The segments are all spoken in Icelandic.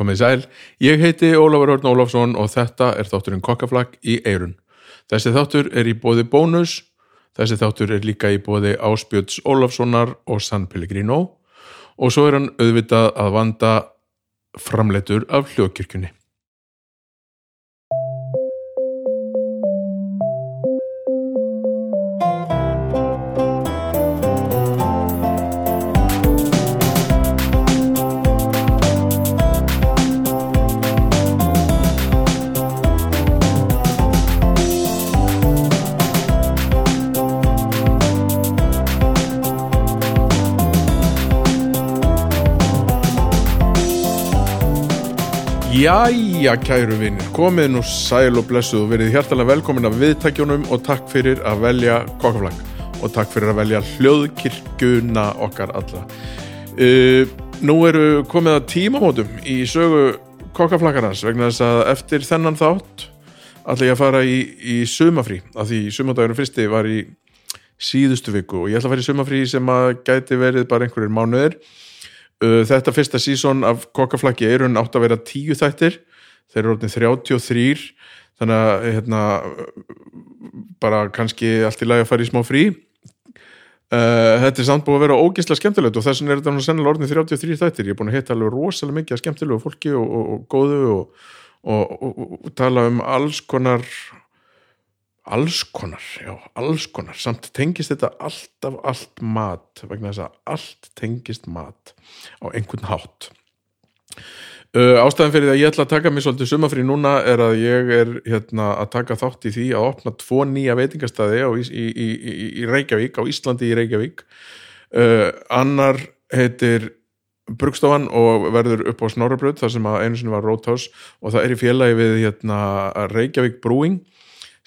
Komið sæl, ég heiti Ólafur Örn Ólafsson og þetta er þátturinn Kokkaflag í Eirun. Þessi þáttur er í bóði bónus, þessi þáttur er líka í bóði Áspjöts Ólafssonar og San Pellegrino og svo er hann auðvitað að vanda framleitur af hljókirkjunni. Jæja, kæru vinnir, komið nú sæl og blessuð og verið hjartalega velkomin af viðtækjunum og takk fyrir að velja kokkaflag og takk fyrir að velja hljóðkirkuna okkar alla. Uh, nú eru komið að tímamótum í sögu kokkaflagarnas vegna þess að eftir þennan þátt ætla ég að fara í, í sumafrí, af því sumadagurum fyrsti var í síðustu viku og ég ætla að fara í sumafrí sem að gæti verið bara einhverjir mánuðir þetta fyrsta sísón af kokkaflakki hún átt að vera tíu þættir. Þeir eru orðin 33 þannig að hérna, bara kannski allt í lagi að fara í smá frí. Uh, þetta er samt búið að vera ógeðslega skemmtilegt og þess vegna er þetta sennilega orðin 33 þættir. Ég er búin að hitta alveg rosalega mikið að skemmtilegu fólki og, og, og góðu og, og tala um alls konar alls konar, já, alls konar. Samt tengist þetta alltaf allt mat, vegna þess að allt tengist mat á einhvern hátt. Uh, ástæðan fyrir að ég ætla að taka mig svolítið sumafrí núna er að ég er hérna að taka þátt í því að opna tvo nýja veitingastæði í, í, í, í Reykjavík, á Íslandi í Reykjavík. Uh, annar heitir Brugstofan og verður upp á Snorrabröð þar sem að einu sinni var Róthaus og það er í félagi við hérna, Reykjavík Brewing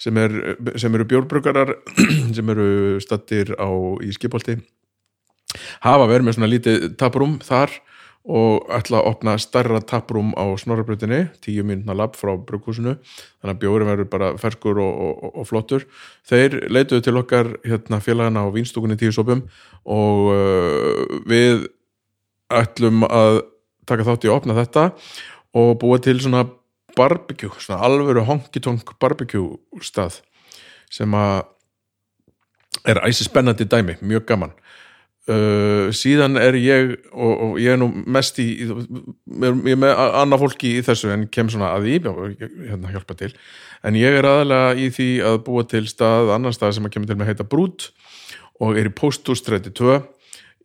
sem, er, sem eru bjórbruggarar sem eru stattir á í skipolti hafa verið með svona lítið taprum þar og ætla að opna starra taprum á snorrabröðinni, tíu mínuna lab frá brugghúsinu, þannig að bjóri verður bara ferskur og, og, og flottur. Þeir leituðu til okkar hérna félagana á vínstúkunni tíu sopum og uh, við ætlum að taka þátt í að opna þetta og búa til svona barbecue, svona alvöru honky-tonk barbecue stað sem að er æsi spennandi dæmi, mjög gaman. Uh, síðan er ég og, og ég er nú mest í ég er með annað fólki í þessu en kem svona að ég hérna hjálpa til, en ég er aðalega í því að búa til stað, annar stað sem að kemur til með heita Brút og er í Pósthús 32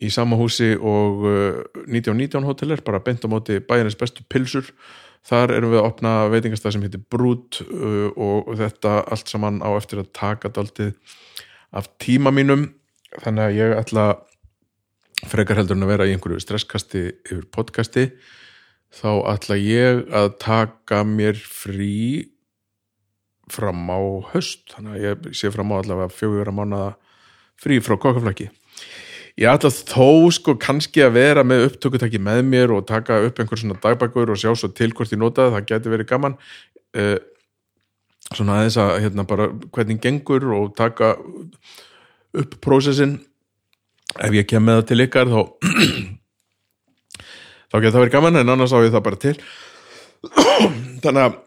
í sama húsi og uh, 1919 hotelir, bara bent á móti bæjarins bestu pilsur þar erum við að opna veitingastað sem heitir Brút uh, og þetta allt saman á eftir að taka daltið af tíma mínum. Þannig að ég ætla frekar heldur en að vera í einhverju stresskasti yfir podcasti. Þá ætla ég að taka mér frí fram á höst þannig að ég sé fram á allavega fjóður að mánuða frí frá kokkaflaki ég ætla þó sko kannski að vera með upptökutæki með mér og taka upp einhver svona dagbækur og sjá svo til hvort ég notaði, það. Getur verið gaman. Uh, svona aðeins að hérna bara hvernig gengur og taka upp prósessin. Ef ég kem með það til ykkar þá þá getur það verið gaman en annars á ég það bara til. Þannig að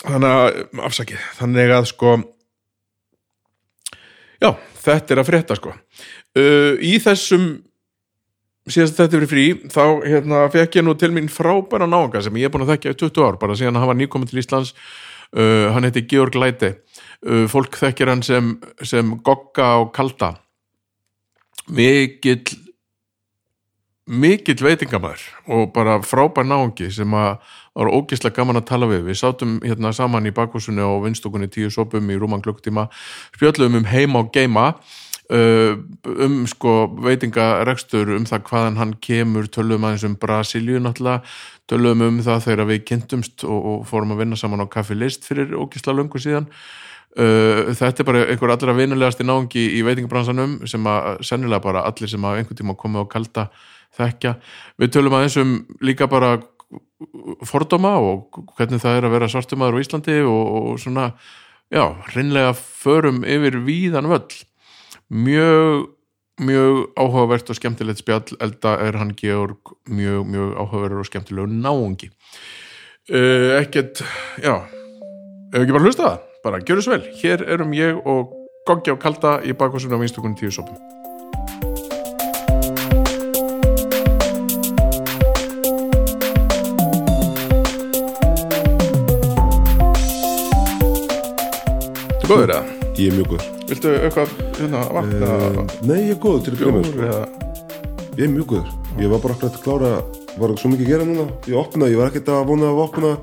þannig að afsakið, þannig að sko já, þetta er að frétta sko uh, í þessum síðast þetta verið frí þá hérna, fekk ég nú til mín frábæra nága sem ég er búin að þekkja í 20 ár bara síðan að var nýkominn til Íslands. Uh, hann heiti Georg Læti uh, fólk þekkir hann sem, sem gogga og kalda. Mikill mikill veitingamæður og bara frábær náungi sem að var ógeðslega gaman að tala við. Við sátum hérna saman í bakhúsinu og vinstokunni tíu sopum í rúman klukktíma spjöldluðum um heima og geima um sko veitingarekstur um það hvaðan hann kemur töluðum aðeins um Brasilíu náttúrulega töluðum um það þegar við kynntumst og, og fórum að vinna saman á Kaffi List fyrir ógeðslega löngu síðan Uh, þetta er bara einhver allra vinulegast í náðungi í veitingabransanum sem að sennilega bara allir sem að einhvern tíma komið og kalda þekkja. Við tölum aðeins um líka bara fordóma og hvernig það er að vera svartumadur á Íslandi og, og svona já, reynlega förum yfir víðan völl. Mjög mjög áhugavert og skemmtilegt spjall. Elda er hann Georg mjög, mjög áhugaverður og skemmtilegu náungi. Uh, ekkert, já. Ef ekki bara hlusta það, bara gjöru svo vel. Hér erum ég og Goggi á Kalda í bakhúsinu á vinstökunni tíu sopum. Góður eða? Ég er mjög góður. Viltu eitthvað hérna vatn eða uh, Nei, ég er góður til að byrja bjór sko. Ég er mjög góður. Ég var bara akkurat að klára Var svo mikið að gera núna? Ég opnaði, ég var ekkert að vona að opna.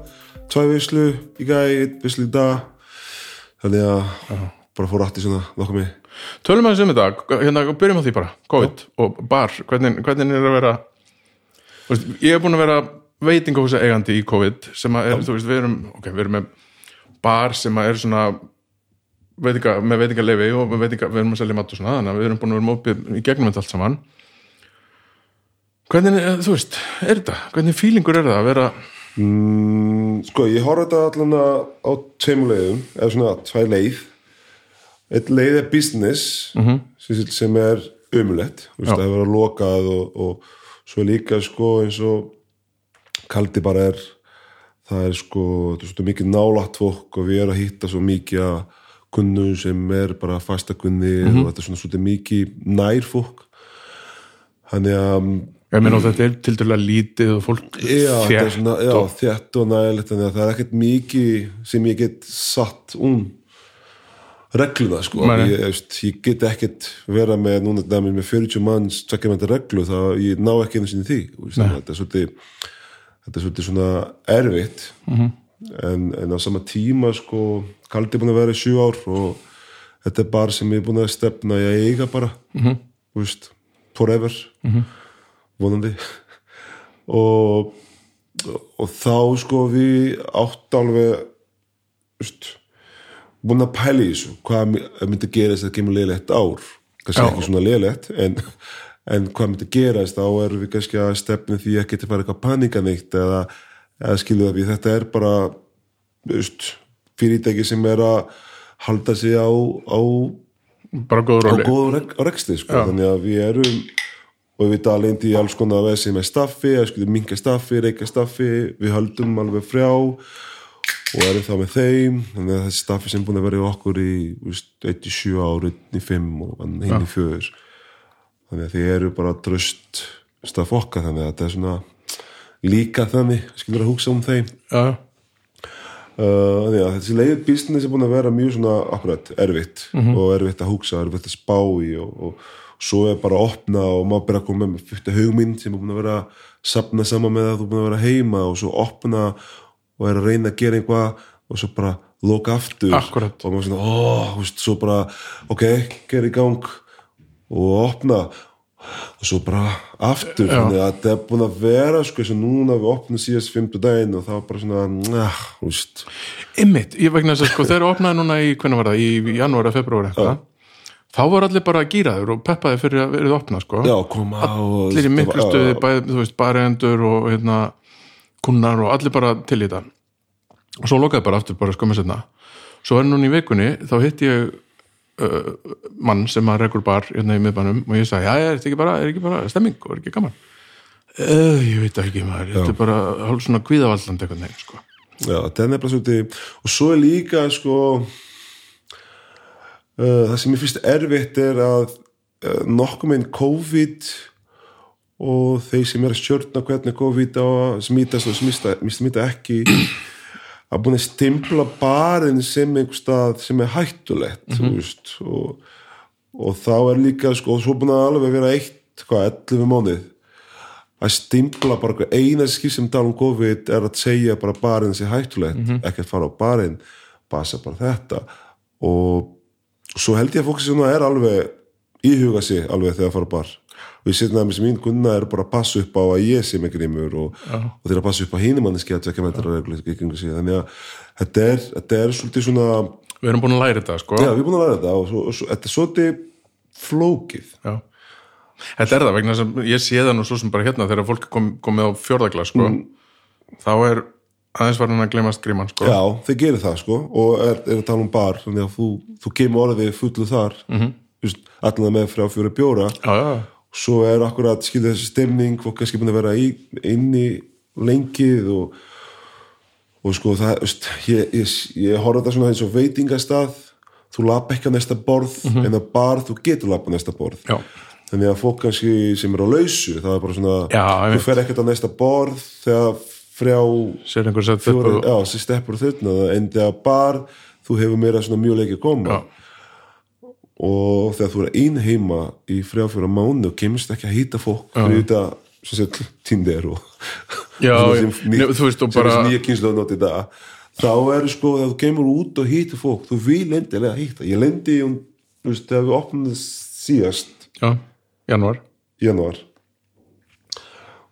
Tvæ vislu í gæði, eitt vislu í dag. Þannig að Bara fór aftur svona nokkuð mig Tölum aðeins um þetta, hérna, byrjum á því bara. COVID og bar, hvernig, hvernig er að vera veist, ég er búin að vera veitingahúsa eigandi í COVID sem að er, þú veist, við erum ok, við erum bar sem að er svona veitinga, með veitingalefi og með veitinga, við erum að selja mat og svona þannig að við erum búin að vera mópið í gegnum þetta allt saman hvernig, er- þú veist, er þetta hvernig fílingur er það að vera mm, Sko, ég horf þetta allan á tveimur leiðum eða svona tvær leið Eitt leið er business -hmm. sem er umulett Já. það er verið að lokað og, og svo líka sko eins og kaldi bara er það er sko, þetta er svona mikið nálægt fólk og við erum að hitta svo mikið að kunnum sem er bara fasta kunni og þetta er svona svona mikið nær fólk. Þannig að ég meina þetta er til dæla lítið og fólk já, þétt svona, já, og, þétt og nægilegt þannig að það er ekkert mikið sem ég get satt um regluna sko. Ég, veist, ég get ekkert vera með núna dæmis með 40 manns þetta reglu þá ég ná ekki einu sinni því þetta er svolítið þetta er svolítið svona erfitt. Mhm. En, en á sama tíma sko kaldi er búin að vera í sjú ár og þetta er bara sem ég er búin að stefna í að eiga bara Mhm. -hmm. veist, forever -hmm. vonandi og og þá sko við átt alveg veist, búin að pæla í þessu hvað my- myndi gerast að kemur leiðilegt ár kannski Já. ekki svona leiðilegt en, en hvað myndi gerast þá erum við kannski að stefna því að fara eitthvað panika neitt eða, eða skilu það við þetta er bara veist, fyrirtæki sem er að halda sig á, á bara góður á reksti sko. Þannig að við erum og við tala indi í alls konar vesi með staffi, að skilja minka staffi, reykja staffi við höldum alveg frjá og erum þá með þeim. Þannig að þessi staffi sem er búin að vera í okkur í veist, 1 í 7 ár, 1 í 5 og hinn í 4 þannig að þið eru bara tröst staff okkar þannig að þetta er svona líka þannig, skilur að hugsa um þeim. Já, Uh, að þessi leið business er búin að vera mjög svona akkurat erfitt og erfitt að hugsa, erfitt að spá í og, og, svo er bara að opna og maður bara að koma með fyrta hugmynd sem er búin að vera sapna saman með að þú er búin að vera heima og svo opna og er að reyna að gera eitthvað og svo bara loka aftur. Akkúrat. og maður svona, ó, þú veist, svo bara ok, gera í gang og opna og svo bara aftur að þetta er búin að vera sko eins og núna við opnum síðast fymtu daginn og það var bara svona, nah, veist Ymmit, ég vegna þess að sko þeir opnaði núna í, hvernig var það, í janúar eða februar eitthvað. Þá voru allir bara gýraður og peppaði fyrir að verið opna sko. Já, allir í miklu já, bæði, þú veist, barendur og hérna, kunnar og allir bara til í þetta. Og svo lokaði bara aftur bara skömmu setna svo er núna í vikunni, þá hitti ég uh, mann sem að rekur bar hérna í miðbænum og ég sagði, já, er þetta ekki bara, er ekki bara stemming og er ekki gaman? Uh, ég veit ekki maður, þetta er bara hálf svona kvíðavaldand eitthvað neginn, sko. Já, þetta er nefnilega svolítið og svo er líka sko uh, það sem ég finnst erfitt er að uh, nokkuð með COVID og þeir sem er að stjórna hvernig COVID á að smítast og smita, smita ekki að búin að stimpla barinn sem einhver stað sem er hættulegt þú veist og, og þá er líka sko, og svo búin að alveg vera eitt hvað, 11 mánuð að stimpla bara eina skip sem tala um COVID er að segja bara barinn sé hættulegt, ekki að fara á barinn passa bara þetta. Og svo held ég að fólk sem er alveg íhuga sig alveg þegar fara bar og ég setna að mér sem mín kunna er bara að passa upp á að ég sé með grímur og, og þeir að passa upp á hínumanniski að tjekka með þetta reglu þannig að þetta er, þetta er svolítið svona við erum búin að læra þetta, sko. Já, við erum búin að læra þetta og, svo, svo, þetta er svolítið flókið. Já. Þetta er það vegna sem ég sé það nú svo sem bara hérna þegar fólk kom, komið á fjórðagla sko, þá er aðeins var hann að glemast gríman sko. Já, þeir gerir það sko og er, er að tala um bar þannig að þú, þú kemur orðið fullu þar. Mm -hmm. allan með frá fjóri bjóra. Já, já, svo er akkurat skilja þessi stemning fólk er skipin að vera í, inni lengið og, og sko það, veist, ég, ég, ég horfði þetta svona eins og veitingastað. Þú lappa ekki á næsta borð en að bar þú getur lappa á næsta borð. Já. þannig að fólk kannski sem er á lausu það er bara svona, Já, þú fer ekkert á næsta borð þegar frjá sem steppur þurna en þegar bar, þú hefur meira svona mjög leikið að koma. Já. Og þegar þú er ein heima í frjá fjóra mánu og kemst ekki að hýta fólk fyrir þetta Tinder og nýja kynslu þá er sko þegar þú kemur út og hýta fólk þú vil endilega hýta. Ég lendi, um, þegar við opnum síðast já, janúar. Í janúar.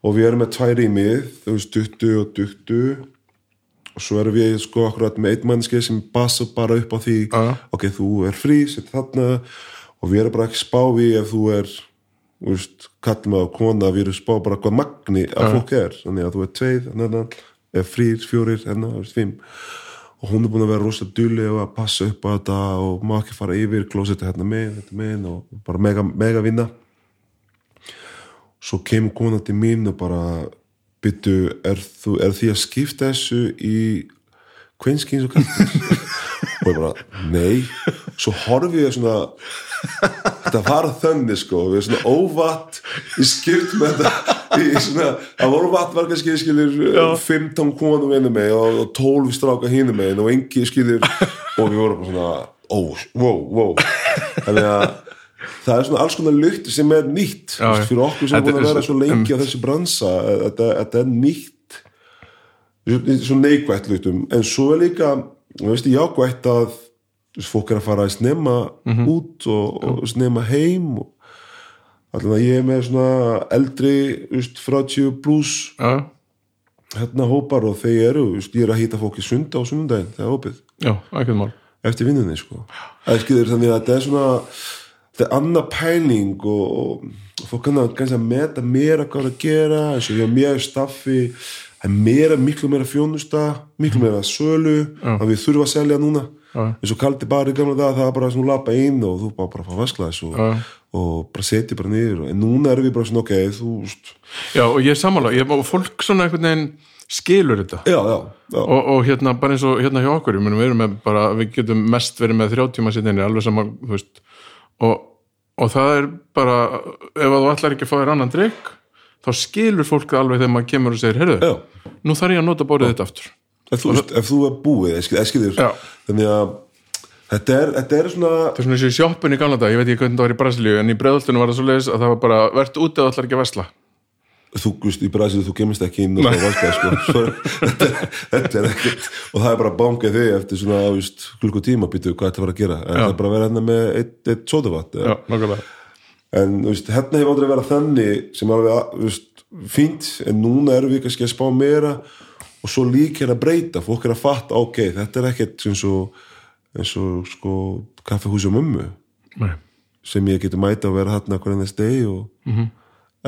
Og við erum með tvær í mið þú veist, duttu og duttu og svo erum við sko akkurat með einn mannski sem bassa bara upp á því já. ok, þú er frí, sett þarna og við erum bara ekki spá í ef þú er þú veist, kallum að kona við erum spá bara hvað magni að fólk er. Þannig að þú er tveið, hérna eða frýr, fjórir, hérna, þú veist, fimm. Og hún er búin að vera rosa dulli og að passa upp á þetta og má ekki fara yfir klósetta hérna með, þetta með og bara mega, mega vinna. Svo kemur kona til mín og bara byttu, er, er því að skipta þessu í kvenskins og kallins og ég bara, nei. Svo horfi ég svona þetta var þannig sko við erum svona óvatt í skipt með þetta í svona, að óvatt var kannski skilir 15 konum einu með og, og 12 stráka hínu með og engi skilir og við vorum svona ó, wow, wow. Þannig að það er svona alls konar lykt sem er nýtt Já, fyrir okkur sem er að vera svo- lengi á þessi bransa þetta, þetta er nýtt. Svo neikvætt hlutum. En svo er líka, veist, jákvætt að þú veist, fólk er að fara að snemma Mhm. út og, og snemma heim að ég er með svona eldri, veist, 30 pluss já, hérna hópar og þeir eru, ég er að hýta fólk í sunda á sundaginn, það er opið. Já, eftir vinnunni sko. Þannig að þetta er svona þetta er annað pæling og, og fólk kannar kannski að meta meira hvað er að gera eins og ég á mér staffi það er meira, miklu meira fjónusta miklu meira sölu að við þurfum að selja núna. Eins og kaldi bara í gamla dag það er bara svona lappa inn og þú bara, bara fá vasklæðis og, Já. og bara setja bara niður en núna erum við bara svona ok þú, já, og ég er ég, og fólk svona einhvern veginn skilur þetta. Já, já, já, og, og hérna bara eins og hérna hjá okkur við með bara, við getum mest verið með þrjá tíma sittinni, alveg sama þú veist, og, og það er bara ef þú ætlar ekki að fá þér annan drikk þá skilur fólk það alveg þegar maður kemur og segir, heyrðu, nú þarf ég að nota bórið þetta aftur. Ef, þú, veist, ef þú er búið eskilir, Já. þannig að þetta er, þetta er svona það er svona eins og í sjoppun í gamla dag, ég veit ekki hvernig það var í Brasilíu en í breðoltinu var það svo leiðis að það var bara verðt úti og ætlar ekki að vesla þú í Brasil þú kemist ekki inn og það vaskað sko. Svo, þetta, þetta er ekkert og það er bara bankað þig eftir svona veist, klukkutíma býtu hvað þetta var að gera en það er bara að vera hérna með eitt, eitt sódavat já, nokkulega en þú veist, hérna hefur aldrei verið þannig sem alveg þú veist, fínt en núna erum við kannski að spá meira og svo líka er að breyta fólk er að fatta, ok, þetta er ekkert eins og, eins og sko mömmu Nei. sem ég geti mæta að vera hérna hvernig þess degi og mm -hmm.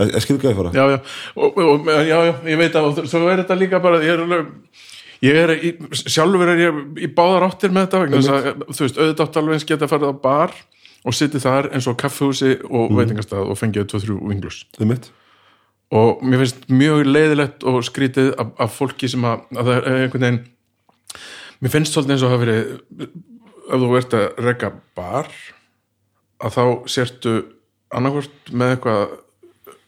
Er skilur hvað ég fara? já, já, og, og, já, já, ég veit að og svo er þetta líka bara ég er, ég er í, sjálfur er ég í báðar áttir með þetta vegna að, þú veist, auðvitað alveg eins geta að fara á bar og sitja þar eins og kaffehúsi og veitingastað og fengið 2-3 vinglus Það er mitt og mér finnst mjög leiðilegt og skrítið af, af fólki sem að, að það er einhvern veginn mér finnst svolítið eins og það verið ef þú ert að reka bar að þá sértu annarkvort með eitthvað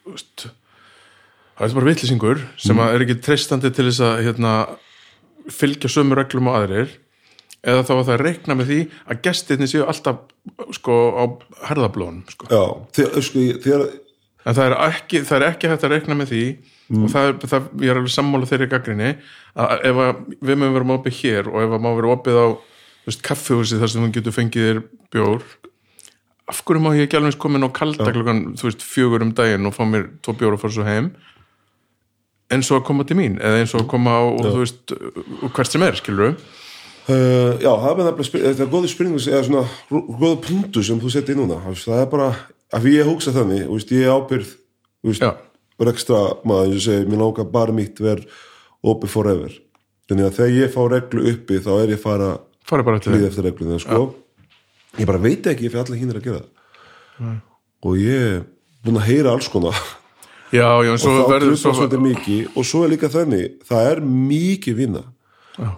það er bara vitlýsingur sem að er ekki treystandi til þess að hérna, fylgja sömu reglum og aðrir eða þá að það reikna með því að gestirni séu alltaf sko á herðablónum sko. Já, þegar, sko, þegar En það er ekki, það er ekki hægt að reikna með því og það er, það, ég er alveg sammála þeirri gaggrinni að ef að við mögum vera opið hér og ef að má vera opið á kaffihúsi þar sem þú getur fengið þér bjór af hverju má ég ekki alveg eins komin á kalda klukkan, þú veist, fjögur um daginn og fá mér tvo bjór og fara svo heim? Eins og að koma til mín eða eins og að koma á, þú veist, hvert sem er, skilur við Uh, já, það er með nefnilega þetta er góði spurningu eða svona góða punktu sem þú settir núna. Þú veist, það er bara, við ég hugsa þannig veist, ég er ábyrð Já. rekstra maður, og segi, mér langar bara mitt verð opið forever. Þannig að þegar ég fá reglu uppi þá er ég fara til líð eftir reglunum sko. Ég bara veit ekki ef allir hinn er að gera það. Og ég er búin að heyra alls konar. Já, já, og þá verður svo, mikið. Og svo er líka þannig það er mikið vinna.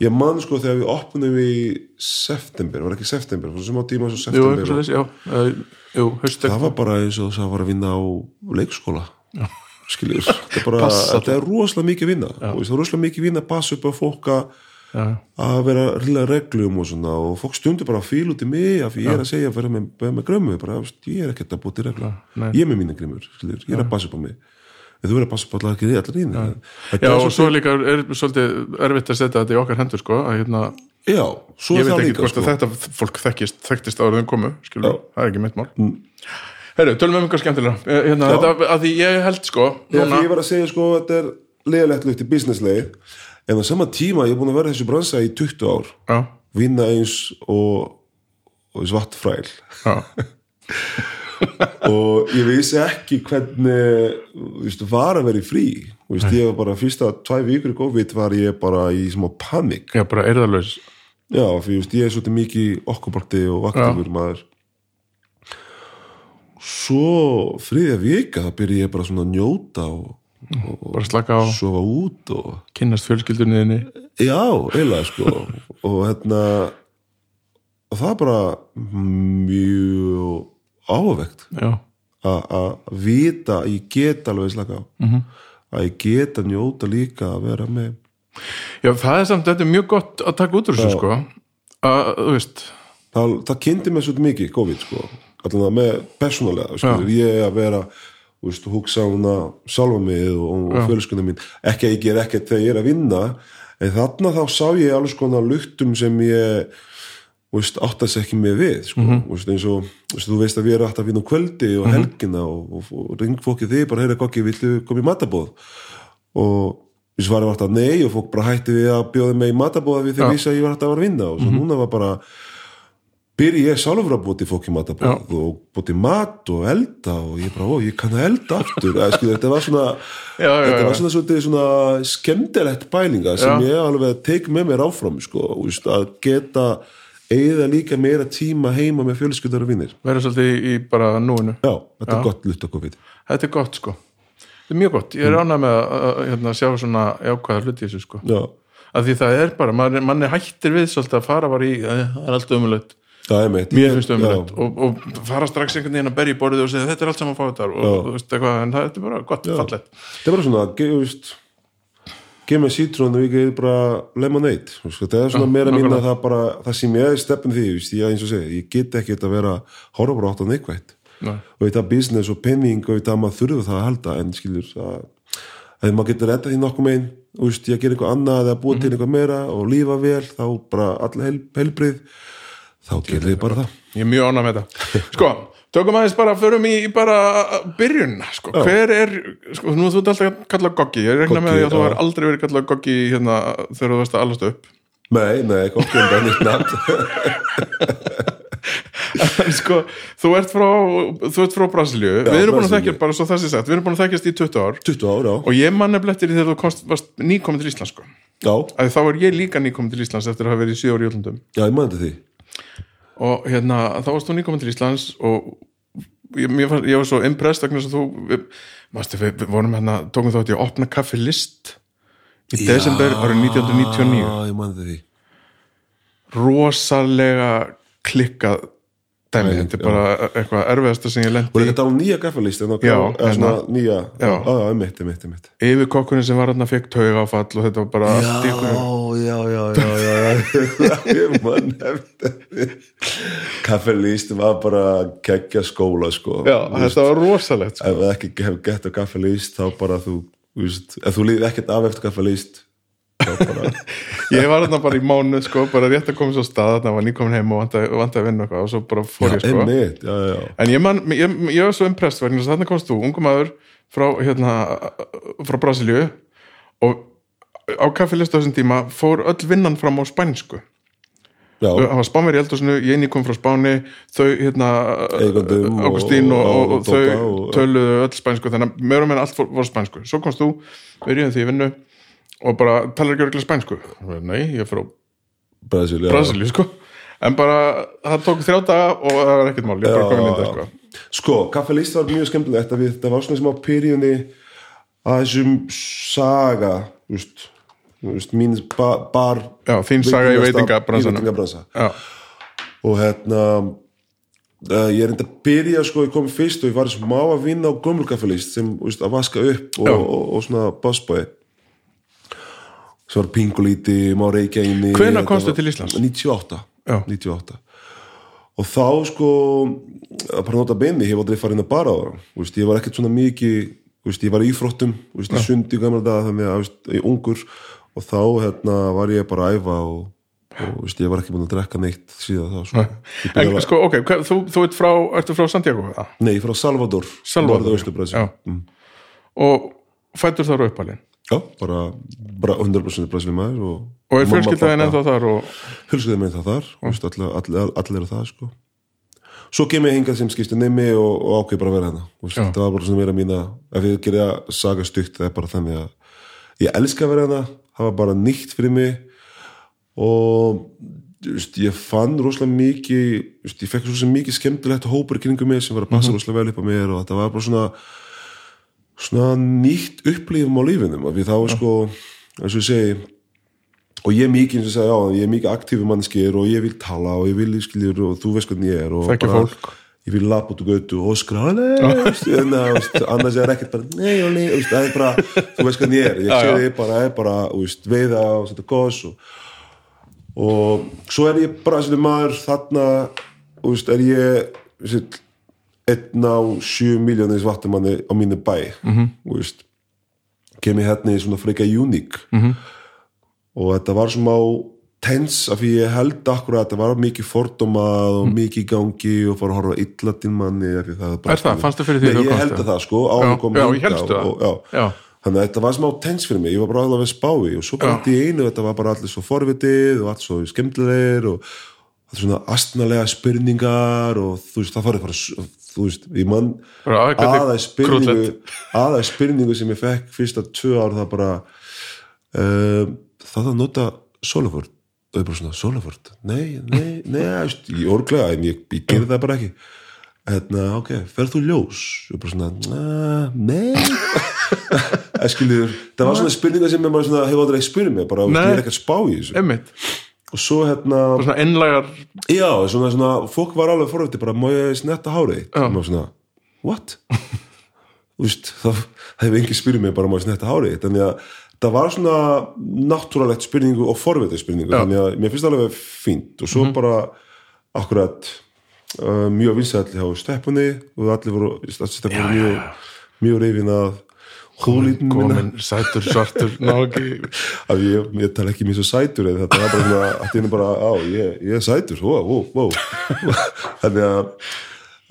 Ég man sko þegar við opnum í september, var ekki september var sem á tíma jú, september eitthvað svoleiðis, já, uh, jú, það var bara eins og það var að vinna á leikskóla. Skiljur, þetta er er rosalega mikið vinna. Og það er rosalega mikið vinna að passa upp á fólk að já, að vera rillega reglum og svona og fólk stundur bara að fíl út í mig af því ég er að segja að vera með, með grömmu bara, ég er ekkert að búti regla nei. ég er með mína skiljur, ég er að passa upp á mig en þú er að passa upp á allar ekki allar íni já, og svo líka er svolítið erfitt að setja þetta í okkar hendur sko, að hérna, já, svo ég er veit það ekki líka hvort sko. að þetta fólk þekkist, þekktist en komu, skilur, Já. Mm. það er ekki mitt mál Herru, tölum við um eitthvað skemmtilega Eh, hérna, Já. þetta, að því ég held sko Já, núna, því ég var að segja sko þetta er leðalegt lukt í businessleið en á sama tíma ég er búin að vera þessu bransa í 20 ár. Já, vinna eins og, og svart fræl. Já, og ég vissi ekki hvernig var að vera í frí. Veist, ég var bara fyrsta tvæ vikur COVID var ég bara í smá panik. Já, bara erðarlaus já, fyrir veist, ég er svolítið mikið okkuparti og aktífur maður. Svo þriðja vika það byrja ég bara svona að njóta og, og, bara slaka á, sofa út og kynnast fjölskyldunniðinni Já, eiginlega sko. Og hérna og það er bara mjög a- að vita að ég get alveg slaka á. -hmm. að ég get að njóta líka að vera með já, það er samt þetta er mjög gott að taka út úr þessu sko. Að, þú veist, það, það kynnti mig svolítið mikið COVID sko. Allan með persónulega sko. ég að vera veist, hugsa húnna sjálfa mig og, og fjölskyldum mín. Ekki að ég ger ekkert þegar ég er að vinna en þarna þá sá ég alls konar luktum sem ég veist, áttast ekki með við sko. þú veist, eins og veist, þú veist að við erum alltaf að vinna kvöldi og helgina og, og, og ringfókið þig bara, heyra kokki, villu koma í matabóð og við svarum alltaf nei og fólk bara hætti við að bjóða mig í matabóð við þegar vissi að ég var alltaf að vinna og svo núna var bara byrja ég sjálfur að búti fólk í matabóð og búti mat og elda og ég bara, ó, ég kann að elda aftur. Eða, skil, þetta var svona Já, já, þetta var svona, svona, svona skemmtilegt pælinga sem ég alveg tek með mér áfram sko, úst, að geta eigða líka meira tíma heima með fjölskyldar og vinnir vera svolítið í, bara núinu. Já, þetta er gott lutt að COVID. Þetta er gott sko. Þetta er mjög gott, ég er ánægð með að, hérna, sjá svona jákvæða hluti í þessu sko. Að því það er bara, mann man er hættir við svolítið að fara bara í, "Eh, það er allt ömulegt það er meitt mér finnst ömulegt og, og fara strax einhvern veginn að berja í borðið og segja þetta er allt saman fáið og þú veist eitthvað, en það þetta er bara gott, fallegt. Þetta er bara svona, þú veist gef mér sítrón og geði bara lemonade, þetta er svona meira minna það bara, það sem ég er stefn því, ég eins og segi, ég get ekki að vera horfa bara átt á neikvætt. Nei. og þetta business og penning og þetta maður þurfa það að halda en skilur það að maður getur reddað því nokkuð megin þú veist, ég ger eitthvað annað eða búið Mhm. til eitthvað meira og lífa vel, þá bara heil, heilbrið þá gerir þið bara það. Ég er mjög ánægð með þetta sko, tökum aðeins bara, förum í, bara byrjun, sko, hver er sko, nú þú ert alltaf kallað Goggi. Ég rekna með Goggi, því að þú já. har aldrei verið kallað Goggi hérna, þegar þú varst að allast upp. Nei, nei, um það nýtt nafn. En sko, þú ert frá þú ert frá Brasilíu, við erum búin að þekkja bara svo það sé sagt, við erum búin að þekkjast í 20 ár. 20 ára, og ég manna blettir í þegar þú komst, varst nýkomin til Íslands sko. já, að þá er ég líka nýkomin til Íslands eftir að hafa verið í 7 ári í Jöldundum já, ég mændi því og hérna, þá varst þú nýkomin til Íslands og ég, ég, var, ég var svo impressed vegna þess að þú við, mástu, við, vorum hérna, tókum þátt í að opna kaffi list í desember árið 1999 já, ég mændi því. Rosalega klikkað dæmi, þetta er bara eitthvað erfiðasta sem ég og lendi þetta á nýja svona nýja, Já. já, já, já, mitt, mitt, mitt yfir kokkurinn sem var hérna fekk tauga áfall og þetta var bara allt í ykkur já, já, já, já, já. ég mann kaffalist var bara keggja skóla sko. Já, þetta var rosalegt sko. ef það ekki hefur gett á kaffalist þá bara þú, þú veist, ef þú líði ekkert af eftir bara ég var hérna bara í mánu sko, bara rétt að koma svo stað þarna var nýkomin heim og vanta að vinna og svo bara fór ég sko. einmitt, já, já, en ég, man, ég, ég var svo impressed þess að þarna komst þú, ungum maður frá, hérna, frá Brasilíu og á kaffilistu þessum tíma fór öll vinnan fram á spænsku. Það var spánveri í eldhúsinu, ég nýkom frá Spáni þau, hérna, Augustín og, og, og og þau töluðu öll spænsku, þannig að meira og meina allt fór, fór spænsku, svo komst þú byrjuðum því í vinnu og bara talar ekki örgulega spænsku? Nei, ég er frá Brasil, já. Brasilíu, sko. En bara, það tók þrjá daga og það var ekkert mál, ég er bara komin inn það, sko. Sko, kaffalist var mjög skemmtilegt við, það var svona sem á pyríunni að þessum saga just, veist, mín bar, bar Já, þín saga í í veitingabransa og hérna uh, ég er enda að byrja sko, ég kom fyrst og ég var smá að vinna á gömulkaffelist sem veist, að vaska upp og, Já. og, og, svona bossboy sem var pingulíti, má reykja inni Hvenær Þetta komstu var- til Íslands? 98, Já. 98 og þá sko að bara nota beini, ég var aldrei farin að bara það veist, ég var ekkert svona mikið veist, ég var í íþróttum, þú veist, í sundi gamla daga þannig að ég ungur og þá hérna, var ég bara að æfa og, og ég var ekki búin að drekka neitt síðan þá sko. En sko, ok, þú, þú ert frá, ertu frá Santiago? Nei, frá Salvador, Salvador, já. mm. Og fættur þar uppalinn? Já, bara, bara 100% Brasil maður og, Og er fjölskyldaðin ennþá þar og... Fjölskyldaðin það þar, mm. veist, allir, allir, allir eru það sko. Svo kem ég hingað sem skipstu neymi og, og ákveð bara að vera hérna. Það var bara svona meira mína ef ég gerir að saga stutt það er bara þannig að ég elska að vera hérna það var bara nýtt fyrir mig og veist, ég fann rosalega mikið veist, ég fekk rosalega mikið skemmtilegt hópur kringum mig sem var að passa rosalega vel upp á mér og þetta var bara svona svona nýtt upplifum á lífinum af því þá er sko, eins og ég segi og ég er mikið, eins og ég segi á ég er mikið aktífi mannskir og ég vil tala og ég vil lífskiljur og þú veist hvernig ég er og Þekkja bara- fólk. ég vil lappa út úr götu og skra veist, annars er ekkert bara nei og nei, það er bara þú veist hvernig ég er, ég sé þið bara, er bara veist, veiða og setja gos og, og svo er ég bara þessi maður þarna veist, er ég veist, einn á sjö miljónis vattumanni á mínu bæ mm -hmm. veist, kem ég hérna í svona freka uník -hmm. og þetta var smá tens af því ég held akkur að þetta var mikið fordómað og mikið í gangi og fara að horfa illa til manni það Er það? Fannstu fyrir því Nei, þegar þú ég held það? að það sko á það. þannig að þetta var smá tens fyrir mig ég var bara alveg að spá í og svo bara allt í einu þetta var bara allir svo forvitið og allt svo skemmtilegir og þetta er svona astnalega spurningar og þú veist það farið bara þú veist, ég mann Bara, "Æ, hvernig aðeins spurningu krúttlegt." aðeins spurningu sem ég fekk fyrsta tvö ár það bara um, það að nota Soloford og ég bara svona, Soloford? Nei, nei, nei, veist, ég orglega en ég, ég gerði það bara ekki hérna, ok, ferð þú ljós? og bara svona, "Ah, nei Eskilur, það var svona spurninga sem ég bara svona, hefur aldrei spurning mig bara, ég er ekki að spá í þessu Emmitt, og svo hérna, bara svona innlægar já, svona, svona fólk var alveg forviti, bara, má ég snetta hárið og maður svona, what? Veist, það, hefur engin spurning mig bara má ég snetta hárið þannig að það var svona náttúralegt spurningu og forvitið spurningu, Já. þannig að mér finnst það alveg fínt. Og svo bara akkurat uh, mjög vinsæll hjá steppunni og allir voru, steppunni voru mjög, mjög reyfin að húlítinn minna. Komin sætur svartur náki. Að ég, ég tala ekki mér svo sætur en þetta var bara svona að þínu bara á, ég, ég er sætur, ó, ó, ó. Þannig að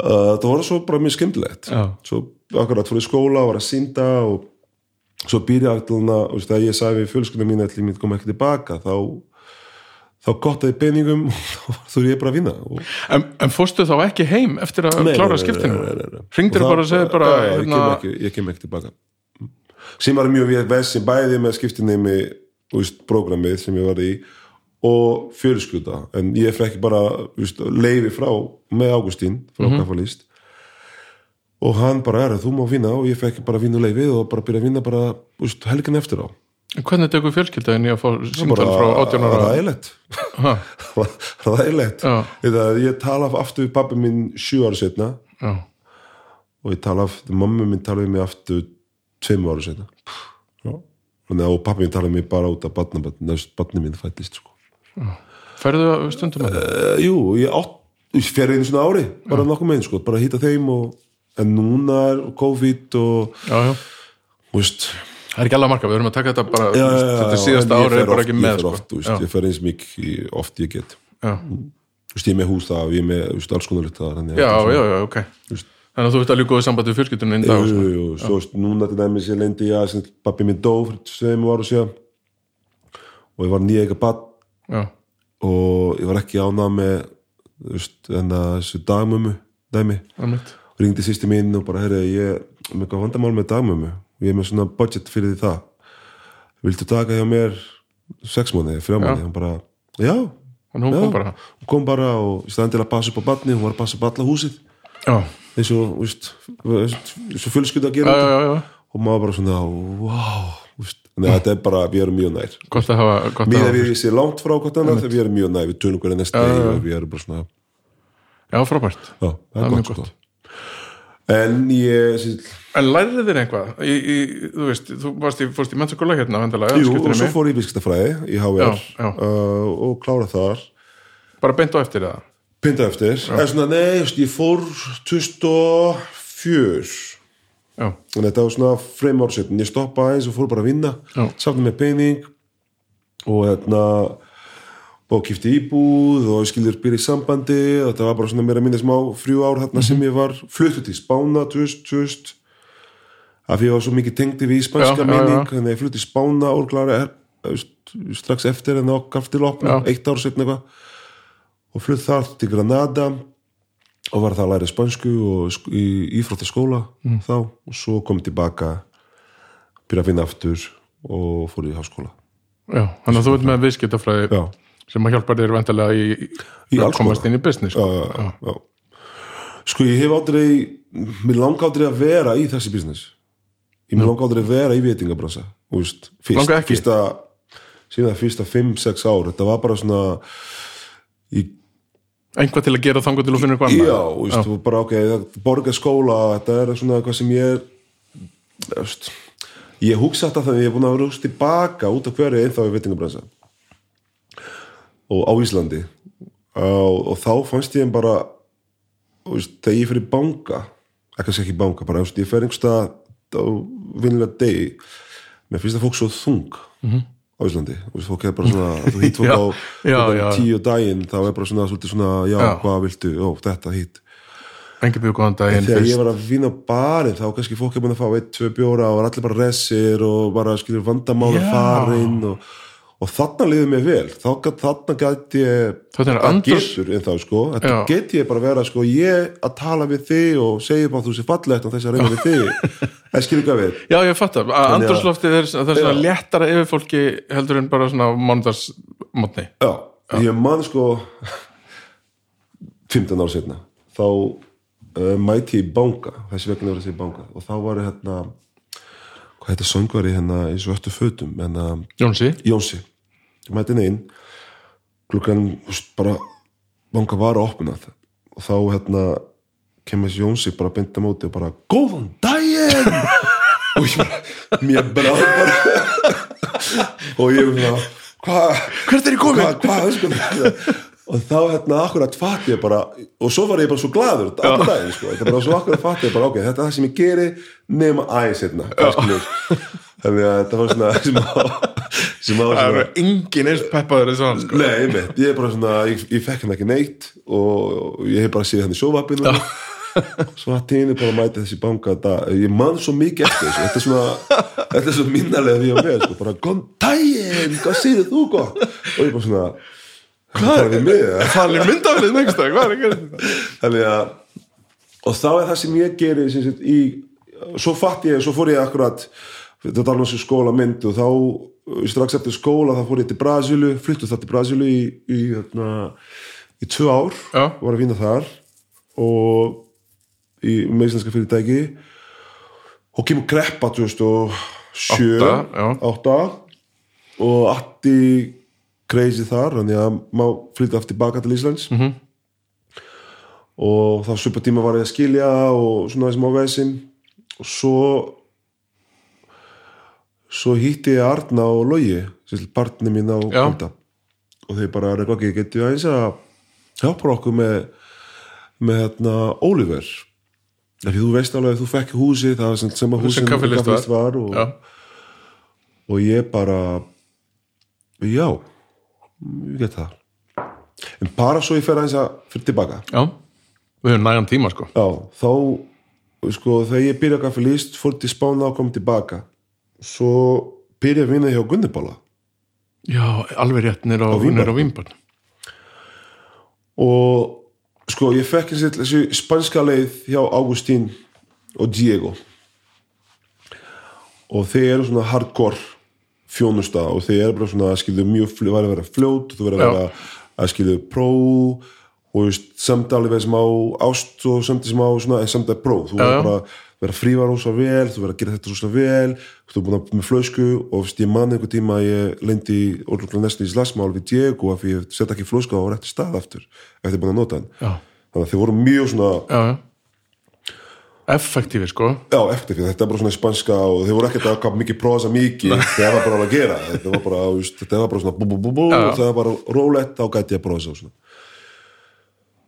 það var svo bara mjög skemmtilegt. Já. svo akkurat fór í skóla var að synda og svo aftalina og þegar ég sagði við fjölskyldum mín að ég koma ekki tilbaka þá þá gottaði peningum og þá þurfi ég bara að vinna og en, en fórstu þá ekki heim eftir að Nei, klára nei, nei, skiptinu? nei, nei, nei. Og bara og segir bara já, já, ég, hérna, kem ekki, ég kem ekki tilbaka sem var mjög vessi bæði með skiptinemi úst, prógramið sem ég var í og fjölskylda. En ég fekk bara úst, leifi frá með Ágústín frá mm -hmm. og hann bara er að þú má vinna. Og ég fekk bara vinna leifi og bara byrja að vinna bara úst, helgin eftir á. Hvernig tekur fjölskyldaðin í að fá símtal frá 18 ára? ræðilegt Ha, ræðilegt ég tala aftur við pappi minn sjú ára setna já, og ég tala aftur, mamma minn talaði við mig aftur tveim ára setna að og pappi minn talaði mig bara út af batni minn fættist sko. ferðu stundum með það uh, jú, ég átt ég fer einu svona ári, bara nokkuð meginn sko, bara hýta þeim og, en núna er COVID og já, já, veist, það er ekki alveg marka, við erum að taka þetta bara já, já, já, þetta já, síðasta ég ári er bara ekki ég með fer sko. oft, veist, já, ég fer eins mikið oft ég get. Já, veist, ég er með hús það, ég er með veist, alls konar litt það að já, já, já, ok þannig að þú ert ljúka við samband við fjölskyldunum einn dag Jú, sko. jú, jú, svo núna til dæmis ég lendi ég að pappi minn dó fyrir tveim ára síðan og ég var nýja eitthvað bann og ég var ekki ánað með að þessu dagmömmu dæmi, ringdi sýsti mín og bara, herri, ég er með eitthvað vandamál með dagmömmu og ég er með svona budget fyrir því það. Viltu taka hjá mér sex mánuði, þrjá mánuði, hann bara já, en hún já. kom bara. Hún kom bara og í staðan til að passa upp á barni hún var að passa upp alla húsið. Já, eins og, veist, eins og fjölskylda að gera já, já, já. og maður bara svona, wow Úst, Þannig að þetta er bara, við erum mjög nær. Gott að hafa, gott að Mér er við sér langt frá hvort annað þegar við erum mjög nær, við tölum hverja næst við erum bara svona, já, frábært. Það er er mjög gott, gott. sko. En ég, en lærið þér eitthvað? Í, í, þú veist, þú í, fórst í mennskóla hérna vendalega, jú, og svo fór ég í viskstafræði í HR Já, já. Uh, og klára þar. Bara beint á eftir það Pinda eftir, en svona, nei, just, ég fór 2004 já, að þetta var svona frem ár setn, ég stoppaði eins og fór bara að vinna. Samt með pening og hérna og kifti íbúð og ég skilur byrja í sambandi. Og þetta var bara svona meira minni smá frjú ár þarna sem ég var fluttu til Spána 2000 af því ég var svo mikið tengdi við Já, spænska minning þannig að ég flutti í Spána úrklára strax eftir en okkar til opna, Já. eitt ár setn eitthvað og flutt þar til Granada og var það að læra spænsku og í ífróttaskóla Mm. þá. Og svo kom tilbaka byrja að vinna aftur og fór í háskóla. Já, þannig að þú ert með viðskiptafræði já, sem að hjálpa þér vendalega í, Í að komast inn í business já, sko. já, já. sko ég hef aldrei mér langa aldrei að vera í þessi business. Ég mér langa aldrei að vera í veitingabransa þú veist, fyrst, Langar ekki? fyrsta síðan fyrsta 5-6 ár. Þetta var bara svona ég einhvað til að gera þangu til að finna eitthvað Já, annað. veist, já. bara ok, borga skóla þetta er svona eitthvað sem ég er veist, ég hugsa þetta að ég er búin að vera hugsa tilbaka út af hverju ennþá í veitingabransa og á Íslandi og, og þá fannst ég bara veist, þegar ég fyrir að segja ekki banka, bara veist, ég fer einhverstað á vinnilega degi mér finnst það fólk svo þung -hmm. Á Íslandi, veist, fólk er bara svona þú hýtt fólk á tíu daginn þá er bara svona, svolítið svona já, Já. hvað viltu, ó, þetta hýtt. Þegar ég var að vinna á barinn þá kannski fólk er búin að fá eitt, tvö bjóra og var allir bara resir og bara skilur vandamála Já. farin og, og þarna liður mér vel. Þarna gæti ég getur en þá sko. Þetta Já. get ég bara vera sko ég að tala við þig og segja bara þú sé fallegt og þess að reyna við þig. Það skilur ekki að við Já, ég fatt að andrúsloftið er, er svona Já. léttara yfir fólki heldur en bara svona mánudagsmotni Já, ég man sko 15 ár setna þá uh, mæti ég í banka. Þessi vegna var þessi í banka. Og þá var ég hérna hvað þetta söngvari hérna í svörtu fötum? Hérna Jónsi, Jónsi ég mæti inn klukkan þú veist, bara banka var að opna og þá hérna kemur Jónsi bara beint á móti og bara góðan daginn! Og ég bara mér bara, bara og ég bara hvað hvert er ég komin? hvað, hvað, sko. Og þá hérna akkurat fatt ég bara og svo var ég bara svo gladur allan daginn sko, þetta bara svo akkurat fatt ég bara ok, þetta er það sem ég geri nema aðeins hérna þannig að þetta var svona sem sem á Það eru engin eins peppaður eins og hann sko. Nei, einmitt, ég er bara svona, ég, ég fekk hann ekki neitt og ég hef bara séð hann í sjóvapinu svo að tíni bara að mæta þessi banka ég man svo mikið eftir þessu. Þetta er svona, þetta er svo minnalega því að mér, sko, bara, góðan daginn hvað segir þú gott? Og ég bara svona, hvað er við mig? Eða? Það er myndaflið nefnst það, hvað er að gera þannig að og þá er það sem ég geri sem sagt, í, svo fatt ég, svo fór ég akkurat þetta var alveg skóla mynd og þá strax eftir skóla þá fór ég til Brasilu flyttu það til Brasilu í, í, hérna, í tvö ár Já. var að vinna þar og í meðslenska fyrirtæki og kemur kreppa 2007 Átta, já. átta, og allt í crazy þar þannig að má flytja aftur tilbaka til Íslands Mhm. og þá svipa tíma var ég að skilja og svona þessum á vesin og svo svo hýtti ég Arna og Logi partni mín á. Kvalda og þeir bara eitthvað ekki getið aðeins að hjálpa okkur með með hérna Oliver? Því þú veist alveg að þú fekk húsi það sem, sem að húsin kaffilist var. og, og ég bara já ég get það. En bara svo ég fer aðeins að fyrir tilbaka. Já, við höfum nægan tíma sko. Já, þá sko, þegar ég byrja kaffi list fór til Spána og kom tilbaka svo byrja að vinna hjá Gunnibála Já, alveg rétt nýr á, Vínbarn og sko ég fekk þessi, spanska leið hjá Augustín og Diego. Og þeir eru svona hardcore fjónusta og þeir eru bara svona að skilju mjög fl- væri að vera fljót þú verður að vera að skilju pró og veist, samt alveg smá ást og samt smá svona, en samt að próf. Þú verður bara að vera frívar rosa vel þú verður að gera þetta rosa vel. Þú er búin að með flösku og veist, ég man einhver tíma að ég lendi orðluglega næstin í slagsmál við Diego af því ég sett ekki flösku á rétti stað aftur eftir búin að nota hann. Já, þannig að þeir voru mjög svona já, já. Effektífi sko. Já, því, þetta er bara svona spanska og þeir voru ekkert að kapa mikið prósa mikið. Það var bara að gera. Þetta var bara,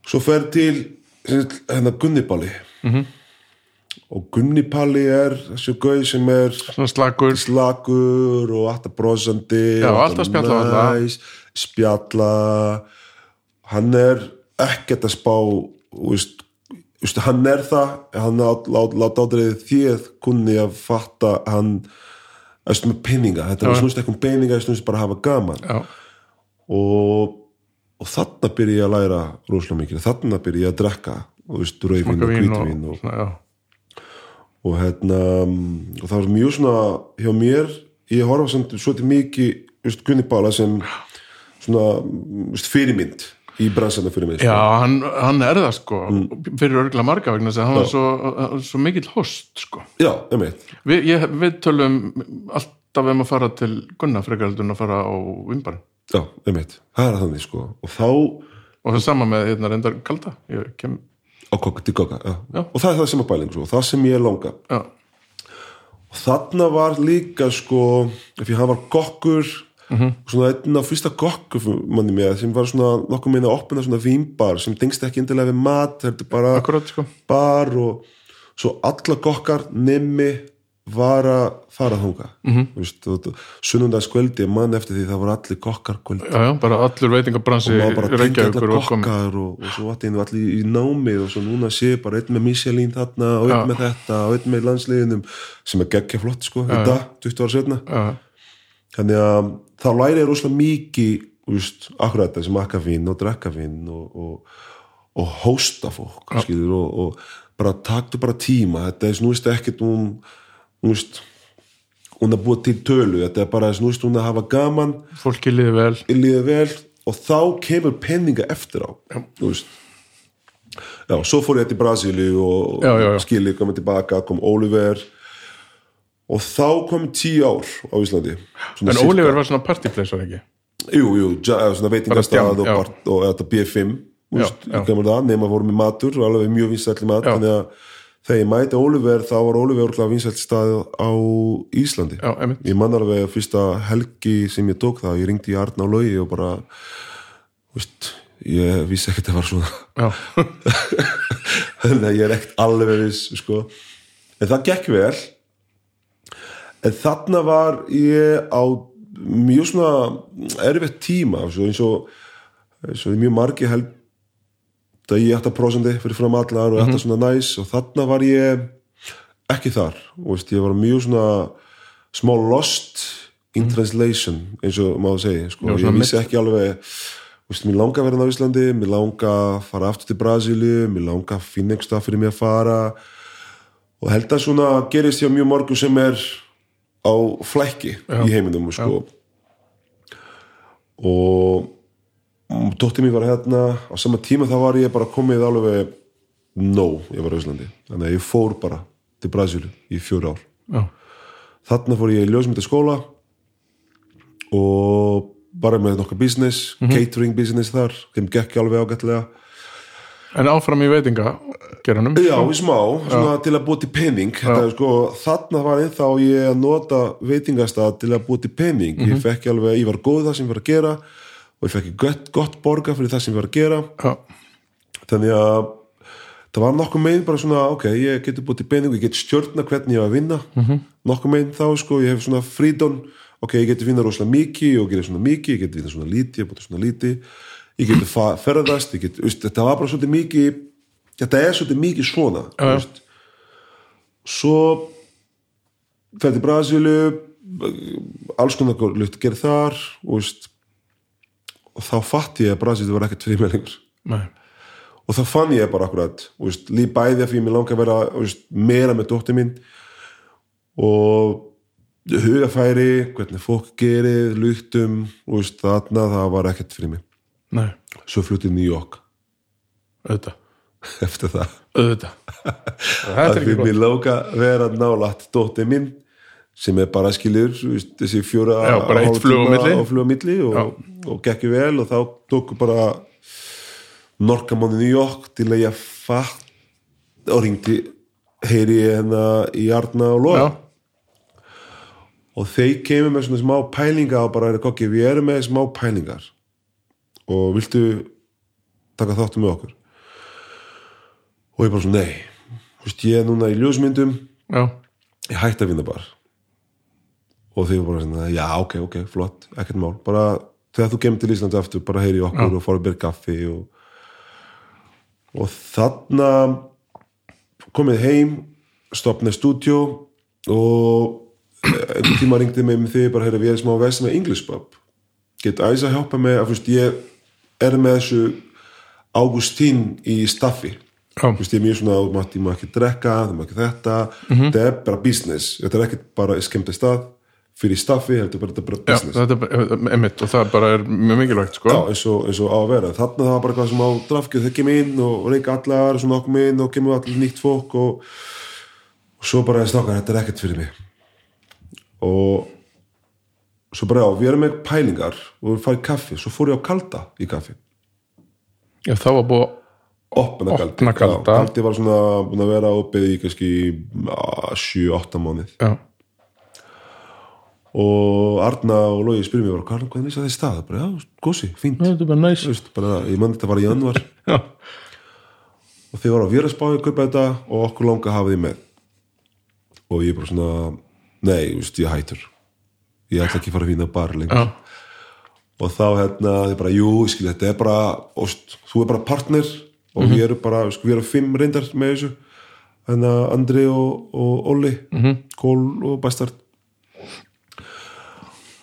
svo fer til hérna Gunnipalli. Mhm. -hmm. og Gunnipalli er þessi gauð sem er slagur slagur og alltaf brosandi Já, og alltaf spjalla alla. næs, spjalla. Hann er ekkert að spá veist, veist, hann er það. Hann láta ádreið þér kunni að fatta hann að snúst með peninga. Þetta er snúst ekki um peninga, það snúst bara að hafa gaman. Já, og, og þarna byrja ég að læra rosalega mikið, þarna byrja ég að drekka og veist, rauðvín og vín og, og, já, og hérna og það var mjög svona hjá mér, ég horfa samt svolítið mikið, veist, Gunni Bála sem svona, veist, fyrirmynd í bransanum fyrir mig sko. já hann, hann er það sko Mm. fyrir örgulega marga vegna þess að hann var svo, svo mikill host sko. Já, einmitt, ég, við tölum alltaf um að fara til Gunna frekaraldun að fara á Vimbar já, einmitt. Það er þannig sko, og þá og það er sama með hérna reyndar kalda. Ég kem, á kokk til kokka, já. Já. og það er það sem er bæling sko, það sem ég langa. Já, og þarna var líka sko, því hann var kokkur Mhm. svona einn af fyrsta kokkur manni með, sem var svona nokkuð meina að opna svona vínbar sem tengst ekki endilega við mat, þetta er bara akkurat sko. bar og svo alla kokkar nemi var að fara þunga mm. -hmm. sunnundagskvöldi mann eftir því það voru allir kokkar kvöldi já, já, bara allur veitingabransi og maður bara Reykjavíkur allir kokkar og, og svo vatninu allir í námið og svo núna sé bara einn með Michelin þarna og einn með þetta og einn með landsliðinum sem er geggja flott sko, í dag, 20 ára setna þannig að þá læri rosalega mikið akkurat þetta sem akka vinn og drekka vinn og, og, og hósta fólk skilur, og, og bara taktu bara tíma. Þetta er snúist ekkert um úst, um að búa til tölu þetta er bara snúist um að hafa gaman. Fólki liði vel. Líði vel og þá kemur penninga eftir á veist. Já, svo fór ég til Brasíli og skili komið tilbaka, kom Oliver. Og þá kom tíu ár á Íslandi. En sirka. Oliver var svona partyplace var ekki? Jú, jú, svona stjám, og, og þetta B5 þú Já, já. nema voru með matur alveg mjög vinsætli mat Já. þannig að þegar ég mæti Oliver þá var Oliver örugglega vinsælt stað á Íslandi. Já, ég man alveg að fyrsta helgi sem ég tók það, ég ringdi í Arna og Laugi og bara veist, ég vissi ekkert að það var svona. Þannig að ég er ekkert alveg viss sko. en það gekk vel. En þarna var ég á mjög svona erfitt tíma eins og eins og mjög margi held að ég ætti að prósandi fyrir fram allar og ég ætti svona næs og þarna var ég ekki þar. Veist, ég var mjög svona smá lost in translation eins og maður segi sko. Já, ég vissi ekki alveg veist, mér langa að vera á Íslandi mér langa að fara aftur til Brasilíu mér langa að finna einhver stað fyrir mig að fara. Og held að svona gerist hjá mjög morgu sem er á flækki í heiminum sko. og og dóttir mér var hérna. Á sama tíma þá var ég bara komið alveg no, ég var á Íslandi. Þannig að ég fór bara til Brasilíu í fjóri ár. Já, þarna fór ég í ljósmyndaskóla og bara með nokkuð business, catering business þar. Þeim gekk alveg ágætlega. En áfram í veitinga geranum já, í smá, svona til að búa til penning sko, þarna var ennþá ég að nota veitingastað til að búa til penning ég fekk alveg, ég var góð það sem ég var að gera og ég fekk gott, gott borga fyrir það sem ég var að gera. Já, þannig að það var nokkuð megin bara svona, ok, ég geti búið til pening ég geti stjórna hvernig ég var að vinna. -hmm. nokkuð megin þá, sko, ég hef svona frídón ok, ég geti vinna rosalega mikið og gera svona mikið, ég geti vinna svona lítið, ég búið svona lítið. Ég geti fa- ferðast ég veist, þetta var bara svolítið mikið þetta er svolítið mikið svona veist. svo fer til Brasilu alls konar lutt að gera þar og, og þá fatt ég að Brasilu var ekkert fyrir mig lengur. Nei, og þá fann ég bara akkurat líf bæði að því mér langa að vera veist, meira með dóttir mín og hugafæri hvernig fólk gerir, veist, þarna það var ekkert fyrir mig. Nei. Svo fluttið New York. Auðvitað, eftir það. Auðvitað. Þetta að er því mér lága vera nálægt dóttir minn sem er bara skilir þessi fjóra Já, bara eitt flug á milli. og og, og gekk ég vel og þá tóku bara norkamáni New York til að ég fatt og ringdi heyri ég hérna í Arna og Lóa og þeir kemur með svona smá pælinga og bara er kokki, við erum með smá pælingar og viltu taka þáttu með okkur? Og ég bara svona nei. Þú veist, ég er núna í ljósmyndum. Já, ég hætti að vinna bara og þeir voru bara já ok, ok, flott ekkert mál, bara þegar þú kemur til Íslandi aftur, bara heyri okkur og fór að byrja kaffi og, og þarna komið heim stopnaði stúdjó og einhvern tíma ringdi mig með því bara heyri við erum smá vest með English pub. Get æs að hjálpa mig að fyrst ég er með þessu Ágústín í staffi. Þú veist, ég er mjög svona, þú má ekki drekka, þú má ekki þetta, Mhm. þetta er bara business, þetta er ekkert bara skemmt að stað fyrir staffi, er bara, þetta er bara já business. þetta er einmitt og það bara er mjög mikilvægt sko Já, eins og, eins og á að vera. Þarna það var bara eitthvað sem á drafkjöð, þau kemur inn og reyka allar, svona okkur inn og kemur allir nýtt fólk og, og svo bara er snákar, þetta er ekkert fyrir mig. Og svo bara, já, við erum með pælingar og við farið kaffi, svo fór ég á kalda í kaffi. Já, það var búið Opna kaldi. Já, kaldi var svona að vera opið í kannski 7-8 mánuð. Já, og Arna og Lógi spyrir mér bara, hvað, er þess að þið stað? Bara, já, gósi, fínt. Þetta er bara næs Þú veist, bara, ég mann þetta var í januar Já, og þið voru á þetta og okkur langa hafa því með. Og ég bara svona nei, veist, ég hættur. Ég ætla ekki að fara að fína bar lengur. Já, og þá hérna, þið bara, jú, ég skil þetta er bara, ost, þú er bara partner og við erum bara, sko, við erum fimm reyndar með þessu. Hérna Andri og, og Olli -hmm. Kól og Bastard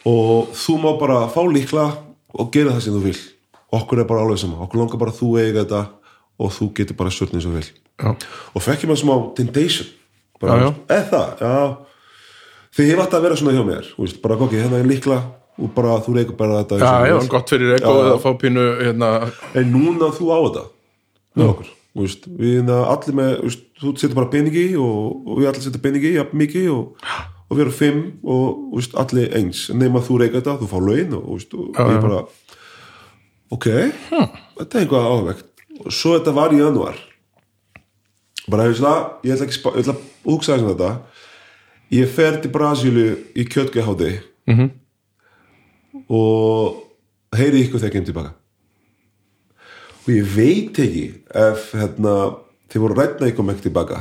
og þú má bara fá líkla og gera það sem þú vil okkur er bara alveg sama, okkur langar bara að þú eiga þetta og þú getur bara sörn eins og þú vil já, og fekk ég maður smá temptation. Bara, eða það, já. Þið hefur alltaf að vera svona hjá mér. Veist, bara kokki, hérna er líkla og bara þú reykur bara þetta já, og já, gott fyrir Já, já. að fá pínu hérna, en núna þú á þetta með okkur. Þú veist, við hérna allir með veist, þú setur bara peningi og, og við allir setja peningi, jafn mikið og, og við erum fimm og veist, allir eins. Nema þú reyka þetta, þú fá laun og, veist, og Já, ég bara ok, þetta er eitthvað ávegt og svo þetta var í januar bara hefur það ég ætla ekki ég ætla að hugsa þess að þetta. Ég fer til Brasílu í kjötgehátti Mhm. og heyri ykkur þegar ég kem tilbaka. Og ég veit ekki ef hérna, þið voru rætna ykkur með tilbaka.